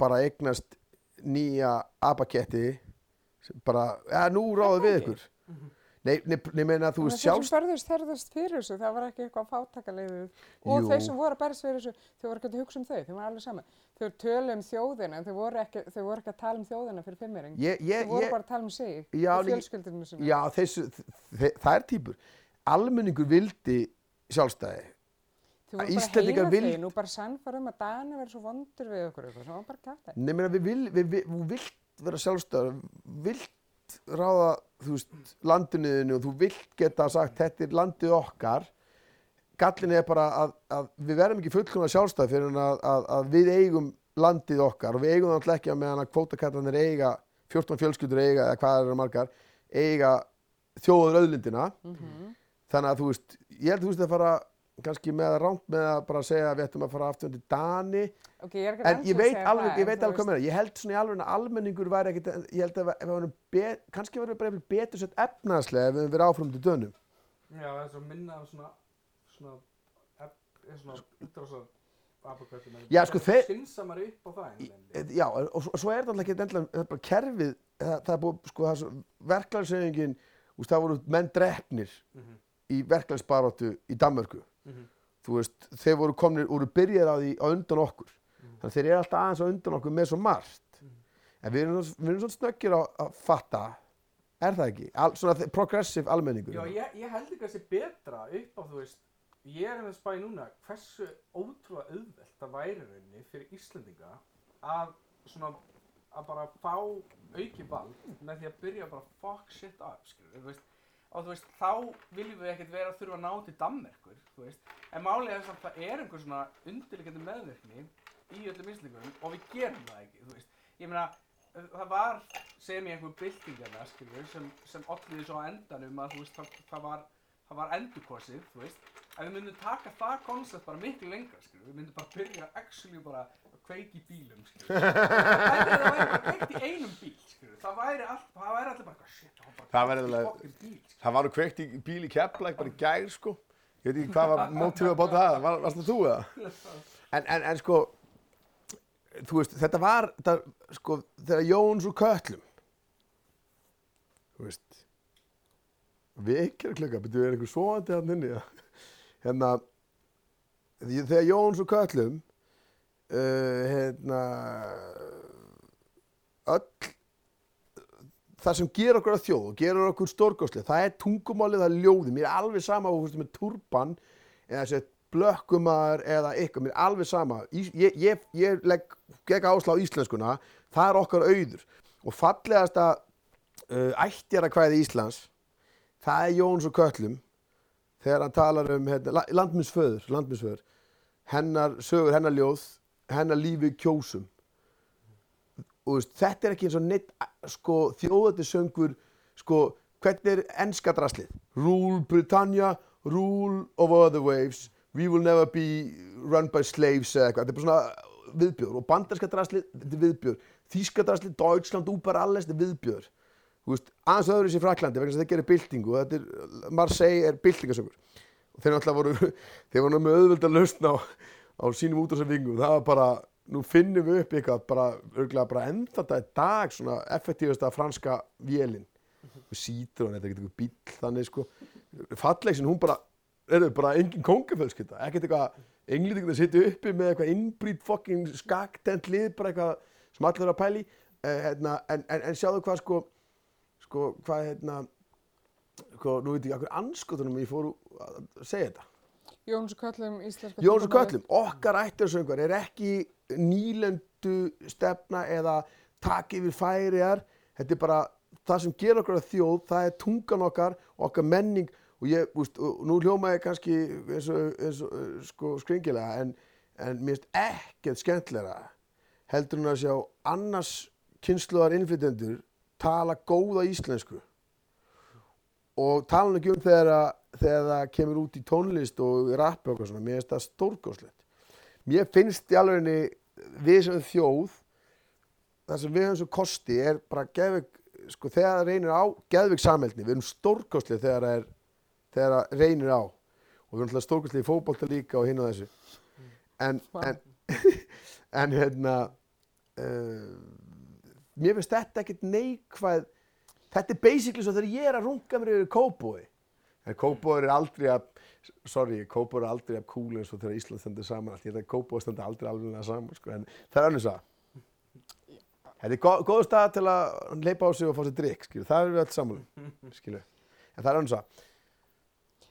bara eignast nýja abaketti, bara, ja, nú ráðum við ykkur. Nei, nei, nei, meina, þú veist, Þeir sem börðust þerðast fyrir þessu, það var ekki eitthvað fátakaleiðið. Og þeir sem voru að berðast fyrir þessu, þau voru ekki að hugsa um þau, þau var alveg saman. Þau tölu um þjóðina, en þau voru ekki, þau voru ekki að tala um þjóðina fyrir fimmering. ég, ég, Þau voru ég, bara að tala um sig Já, og ég- fjölskyldinu sinni. Já, þessu, þe- það er típur. Almenningur vildi sjálfstæði. Þau voru bara vil- heimaþegin og bara sannfæra um að Dani verður svo vondur við okkur eitthvað, það var bara kjátt það. Nei, við vil, við, við, þú vilt vera sjálfstæður, vilt ráða, þú veist, landinniðinu og þú vilt geta sagt, þetta er landið okkar. Gallin er bara að, að við verðum ekki fullkomna sjálfstæð fyrir að, að, að við eigum landið okkar og við eigum það alltaf ekki að meðan að kvótakallanir eiga, 14 fjölskyldur eiga, eða hvað eru margar, eiga þjóður auðlindina. Mhm. Þannig að þú veist, ég held þú veist að fara kannski með að rámt með að bara segja að við ættum að fara aftur undir Dani. Ok, ég er ekki en ég veit alveg, það, ég en veit alveg hvað meira ég held svona í alveg að almenningur væri ekkit ég held að ef við varum be, kannski varum við bara betur sett efnaðslega ef við verið áfram til dönum. Já, það er svo minna af svona, svona, ef, er svona útrásar apaköttum. Já, sko, þeir- Skinsamar upp á það E- veginn. já, og svo, svo er þetta alltaf ekki endilega það er bara kerfið, það, það er búið sko, það er úst, það voru menn drefnir Mhm, í verklagsbaróttu í Danmörku mhm, þú veist, þeir voru komnir, voru byrjar á því á undan okkur Mhm. þannig að þeir eru alltaf aðeins á undan okkur með svo margt Mhm. en við erum, erum svona snöggir á að fatta er það ekki? Al, svona progressive almenningur Já, ég, ég held ekki að sé betra upp á, þú veist, ég er með spæði núna hversu ótrúlega auðvelt það væri rauninni fyrir Íslendinga að svona, að bara fá auki vald með því að byrja bara fuck shit up, skilur, þú veist, og þú veist, þá viljum við ekkert vera að þurfa að ná til Danmerkur, þú veist, en málið er samt að það er einhver svona undirleikandi meðvirkni í öllum Íslendingum og við gerum það ekki, þú veist, ég meina, það var sem í einhver byltingarna, skilur, sem, sem olliði svo á endanum að, þú veist, það, það var, það var endurkosið, þú veist, en við myndum taka það koncept bara miklu lengra, skilur, við myndum bara byrja actually bara að kveiki í bílum, skilur, það væri það væri bara kveikt í einum bíl, skilur, það væri allt, það væri allir bara, eitthvað, shit, það var bara Það kveikt í fucking bíl, skilur. það var kveikt í bíl í Keflæk bara í gær sko. Ég veit ekki hvað var mótífið að bóta það. Var, varst það þú eða? En, en, en sko þú veist, þetta var þetta, sko, þegar Jóns og Köllum þú veist vekjar klukka, betur er einhver svoandi hann inni hérna þegar Jóns og Köllum uh, hérna öll það sem ger okkur að þjóð og gerur okkur stórgóðslega, það er tungumálið, það er ljóði, mér er alveg sama veist, með turban eða þessi blökkumar eða eitthvað, mér er alveg sama. Ís, ég, ég, ég legg gegn áslá íslenskuna, það er okkar auður. Og fallegasta uh, ættjara kvæði Íslands það er Jóns og Köllum þegar hann talar um hérna, landminsföður, landminsföður hennar sögur, hennar ljóð hennar lífi kjósum og veist, þetta er ekki eins og neitt sko, þjóðatisöngur sko, hvernig er ennska draslið? Rule Britannia, rule over the waves, we will never be run by slaves eða eitthvað. Þetta er bara svona viðbjör og bandarska draslið, þetta er viðbjör. Þíska draslið, Deutschland, Uber, alles, þetta er viðbjör. Þú veist, aðeins öðru í Fraklandi vegna þess að það gerir byltingu og er, Marseille er byltingasökur. Og þeir náttúrulega voru, þeir voru með auðvölda lausn á, á sínum útrásavingum. Það var bara, nú finnum við upp eitthvað, bara, örgulega bara enda þetta í dag svona effektífasta franska vélinn. Sítur hann, þetta er eitthvað bíl þannig sko. Fallegsin, hún bara, er þau bara engin kongafölskylda, ekkert eitthvað, englendingur að sitja uppi með eitthvað innbrýtt fucking skaktent lið, bara eitthvað sem allir eru að pæli. Uh, hérna, en, en, en sjáðu hvað sko, sko, hvað hérna, sko, nú veit ég ekki, anskotunum ég fór að segja þetta. Jóns og Köllum, íslenska Jóns og. Köllum, okkar ættarsöngur er ekki nýlendu stefna eða takk yfir færiðar, þetta er bara það sem gerir okkur að þjóð, það er tungan okkar, okkar menning. Og ég, úst, og nú hljóma ég kannski eins og, eins og sko, skringilega en, en mér finnst ekkert skemmtilega heldur en að sjá annars kynsluðar innflytjendur tala góða íslensku. Og tala ekki um þegar, að, þegar það kemur út í tónlist og rappi og svona, mér finnst það stórgóðslegt mér finnst í alveg við sem þjóð það sem við höfum svo kosti er bara geðvig, sko þegar það reynir á geðvig samhældni, við erum stórgóðslega þegar það er þegar það reynir á. Og við erum alltaf stórgóðslega í fótbolta líka og hinn og þessu. En, en, en hérna uh, mér finnst þetta ekkert neikvæð. Þetta er basically svo þegar ég er að runga mér yfir kópói en kópói er aldrei að sorry, kópói er aldrei að cool eins og þegar Ísland stendur saman. Allt, ég held að kópói stendur aldrei alveg saman sko, en það er annars að þetta er góð, góð stað til að leipa á sig og fá sér drikk, skilju, það er við allt saman skilju, en það er annars að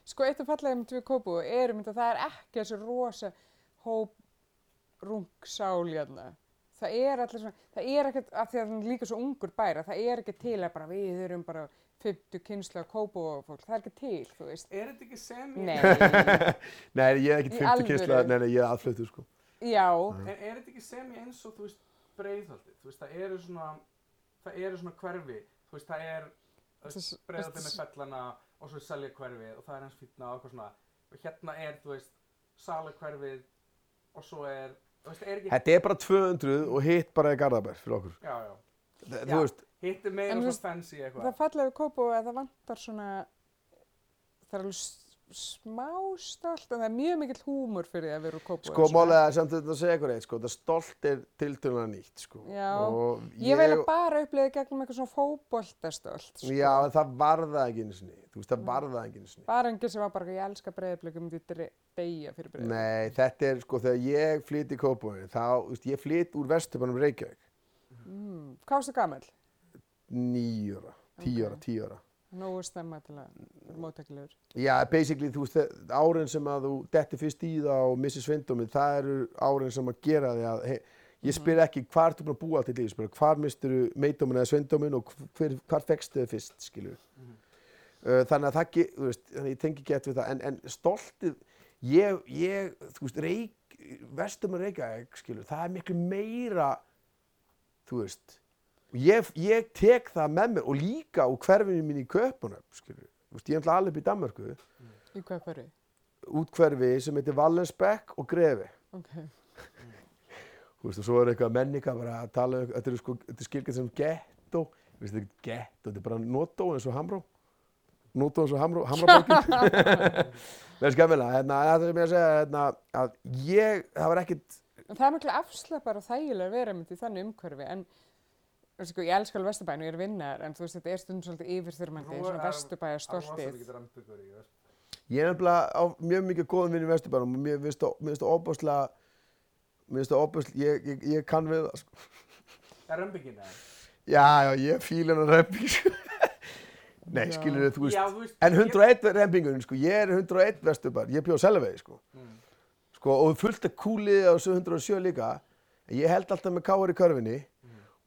Sko eitt af fallega mynd við Kópú er mynd að það er ekki þessi rosa hóp rungsál hérna. Það er allir svona, það er ekkert, af því að það er líka svo ungur bæra, það er ekki til að bara við erum bara 50 kynslu af Kópú og fólk, það er ekki til, þú veist. Er þetta ekki semi? Nei, nei, ég er Í 50 alvöru? kynsla, nei, nei, ég er aðfluttur sko já, En er þetta ekki semi eins og, þú veist, breiðhaldið? Þú veist, það eru svona, það eru svona hverfi, þú veist, það er breiðhaldið með fellana og svo er selja hverfið og það er hans fýtna og eitthvað svona. Og hérna er, þú veist, og veist, er ekki, Þetta er bara 200 og hitt bara í Garðabær fyrir okkur já, já. Þa- Já. Þú veist, Hitt er meira svona fancy eitthvað. það fallega við Kópú að það vantar svona, það er alveg smá stolt, en það er mjög mikill húmur fyrir að vera úr Kópú. sko málega samt þetta að segja ykkur eitt sko, þetta stolt er tiltölulega nýtt sko Já. og Ég vil að bara upplifa gegnum eitthvað svona fótboltastolt, sko. Já, en það var það ekki einu sinni, þú veist, það var það ekki einu sinni. Bara enginn sem var bara, ég elska breyðablík, ég myndi deyja fyrir breyðablík. Nei, þetta er sko, þegar ég flyt í Kópavóin, þá, þú veist, ég flyt úr Vesturbænum Reykjavík, Mm. Hvað varstu gammal? níu ára, tíu ára, Ok. tíu ára. Nógu stemma til að vera móttækilegur. Já, basically, þú veist, árin sem að þú detti fyrst í það og missir svindómið, það eru árin sem að gera því að, hey, ég spyr ekki hvar ertu búin að búa til líf, ég spyr hvar mistur meitdómin eða svindómin og hver, hvar fegstu þið fyrst, skilur. Uh, þannig að það, þú veist, ég tengi gett við það, en, en stoltið, ég, ég, þú veist, reik, vestum að Reykjavík, skilur, það er miklu meira, þú veist, og ég, ég tek það með mér og líka úr hverfinu mín í Köpunum, skilur, þú veist, ég er alltaf alveg upp í Danmörku, Í hvað hverju? út hverfi sem heitir Vallensbekk og Grefi, Ok. þú veist, og svo er eitthvað menninga bara að tala um, þetta er sko, þetta er skilgjað sem ghetto, þú veist, þetta er ekki ghetto, þetta er bara notó eins og hamró, notó eins og hamró, hamraborgin. Það er skemmilega, hérna, það sem ég að segja, hérna, að ég, það var ekkit, En það er miklu afslappar og þægilega að vera í þannig umhverfi, en sko, ég elska alveg Vesturbæn og ég er vinnar, en þú veist, þetta er stundum svolítið yfirþyrmandi, svona er- Vesturbæja Það er Vesturbæ. ég er nefnilega á mjög mikið góðum vinn í Vesturbænum og mér finnst það, mér það óbúslega, mér finnst það óbúslega, ég, ég, ég kann við það, sko. Er rambygin eða? Já, já, ég fíla hennar remping, sko. Nei, Já. skilur þú veist, Já, veist. en 101 rempingurinn, sko, ég er 101 Vesturbær, ég bjóð Selvegi, sko. Mm. sko, og fullt af kúlið á þessu 107 líka en ég held alltaf með káar í körfinni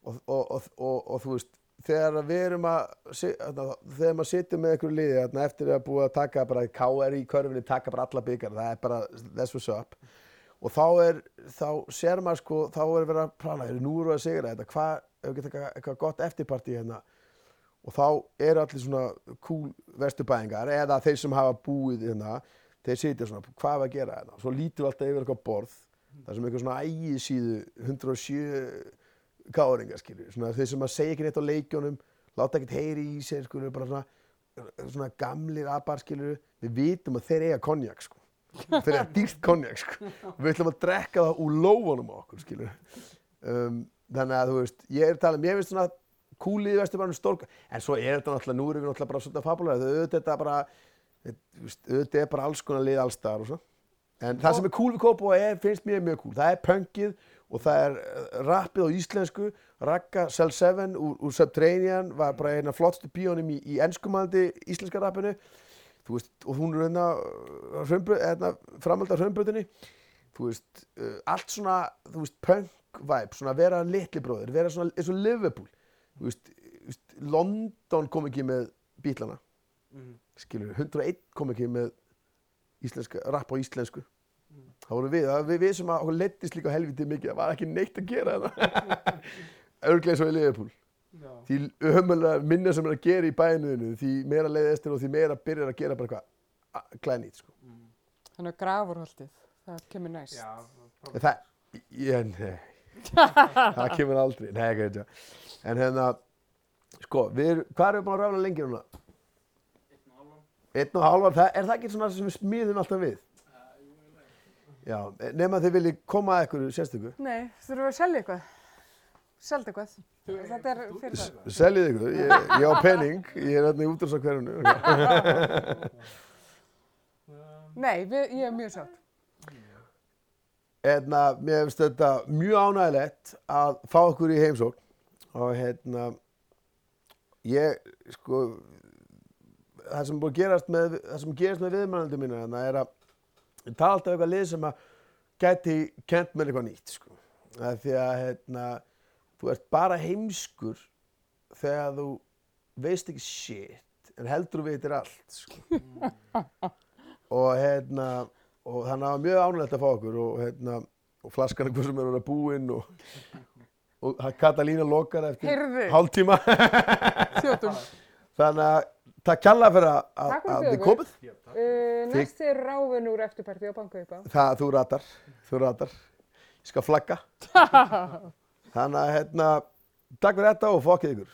og, og, og, og, og þú veist þegar við erum að þegar maður situr með einhverju liði þarna, eftir að búið að taka bara káar í körfinni taka bara alla byggar, það er bara that's what's up og þá er, þá sér maður sko, þá er verið að plana, er nú eru að sigra þetta, hvað, ef við getum eitthvað, eitthvað gott eftirparti hérna og þá eru allir svona cool vesturbæðingar eða þeir sem hafa búið hérna, þeir sitja svona, hvað er að gera hérna? Svo lítur alltaf yfir eitthvað borð, það sem eitthvað svona ægið síðu, 107 gáringar, skilju, svona þeir sem að segja ekki neitt á leikjónum, láta ekkert heyri í sér, skilju, bara svona, svona gamlir abar, skilju, við vitum að þeir eiga konjak, sko. Þeir eiga dýrt konjak, sko. Við ætlum að drekka það úr lófunum á okkur, skilju. Um, þannig að, þú veist, ég er talað, mér finnst svona kúlið í Vesturbænum stórk, en svo er þetta náttúrulega, nú erum við náttúrulega bara svona fabulega, þetta bara, auðvitað er bara alls konar lið svo. En það sem er cool við Kópavogi er, finnst mér mjög cool, það er punkið og það er uh, rappið á íslensku, Cell 7 úr, úr Subterranean var bara eina flottstu bíónum í, í ennskumandi íslenska rappinu, veist, og hún er hérna, hraunbraut- hérna framhald af hraunbrautinni, þú veist, uh, allt svona, þú veist, punk vibe, svona vera litli bróðir, vera svona eins og Liverpool, þú veist, London kom ekki með bílana, Mhm. skilur, 101 kom ekki með íslenska, rapp á íslensku. Það voru við, það við, við sem að okkur leittist líka helvítið mikið, það var ekki neitt að gera þetta. Örglega svo í Liverpool. Já. Því ömulega minna sem er að gera í bæinuðinu, því meira leiðistir og því meira byrjar að gera bara eitthvað glænýtt, sko. Mm. Þannig að grafurholtið, það kemur næst. Já, Það, ég, nei, það kemur aldrei, nei, ekki þetta. En hérna, sko, við, hvað erum við búin að rána lengi núna? Einn og hálfan, það, er það ekki svona sem við smíðum alltaf við? Já, nema þið viljið koma að ykkur sérstöku. Nei, þurfum við að selja eitthvað. Selja eitthvað. Þetta er fyrir það. Seljið ykkur, ég, ég á penning, ég er hérna í útrúsa hverjunu. Nei, við, ég er mjög sátt. Hérna, mér finnst þetta mjög ánægilegt að fá okkur í heimsókn og hérna, ég, sko, það sem búið að gerast með, það sem gerast með viðmælandi mínu hérna er að ég tala alltaf um eitthvað lið sem að gæti kent mér eitthvað nýtt, sko. Það er því að, hérna, þú ert bara heimskur þegar þú veist ekki shit, en heldur þú veitir allt, sko. og hérna, og þannig að það var mjög ánægilegt að fá okkur og hérna, og flaskan eitthvað sem er orðið búinn og, og Katalína lokar eftir hálftíma. Þjóttum. Þannig að það kjalla fyrir að, Takk þið komið. Uh, næst er ráfin úr eftirparti á. Það, þú ratar, þú ratar. Ég skal flagga. Þannig að, hérna, takk fyrir þetta og fokkið ykkur.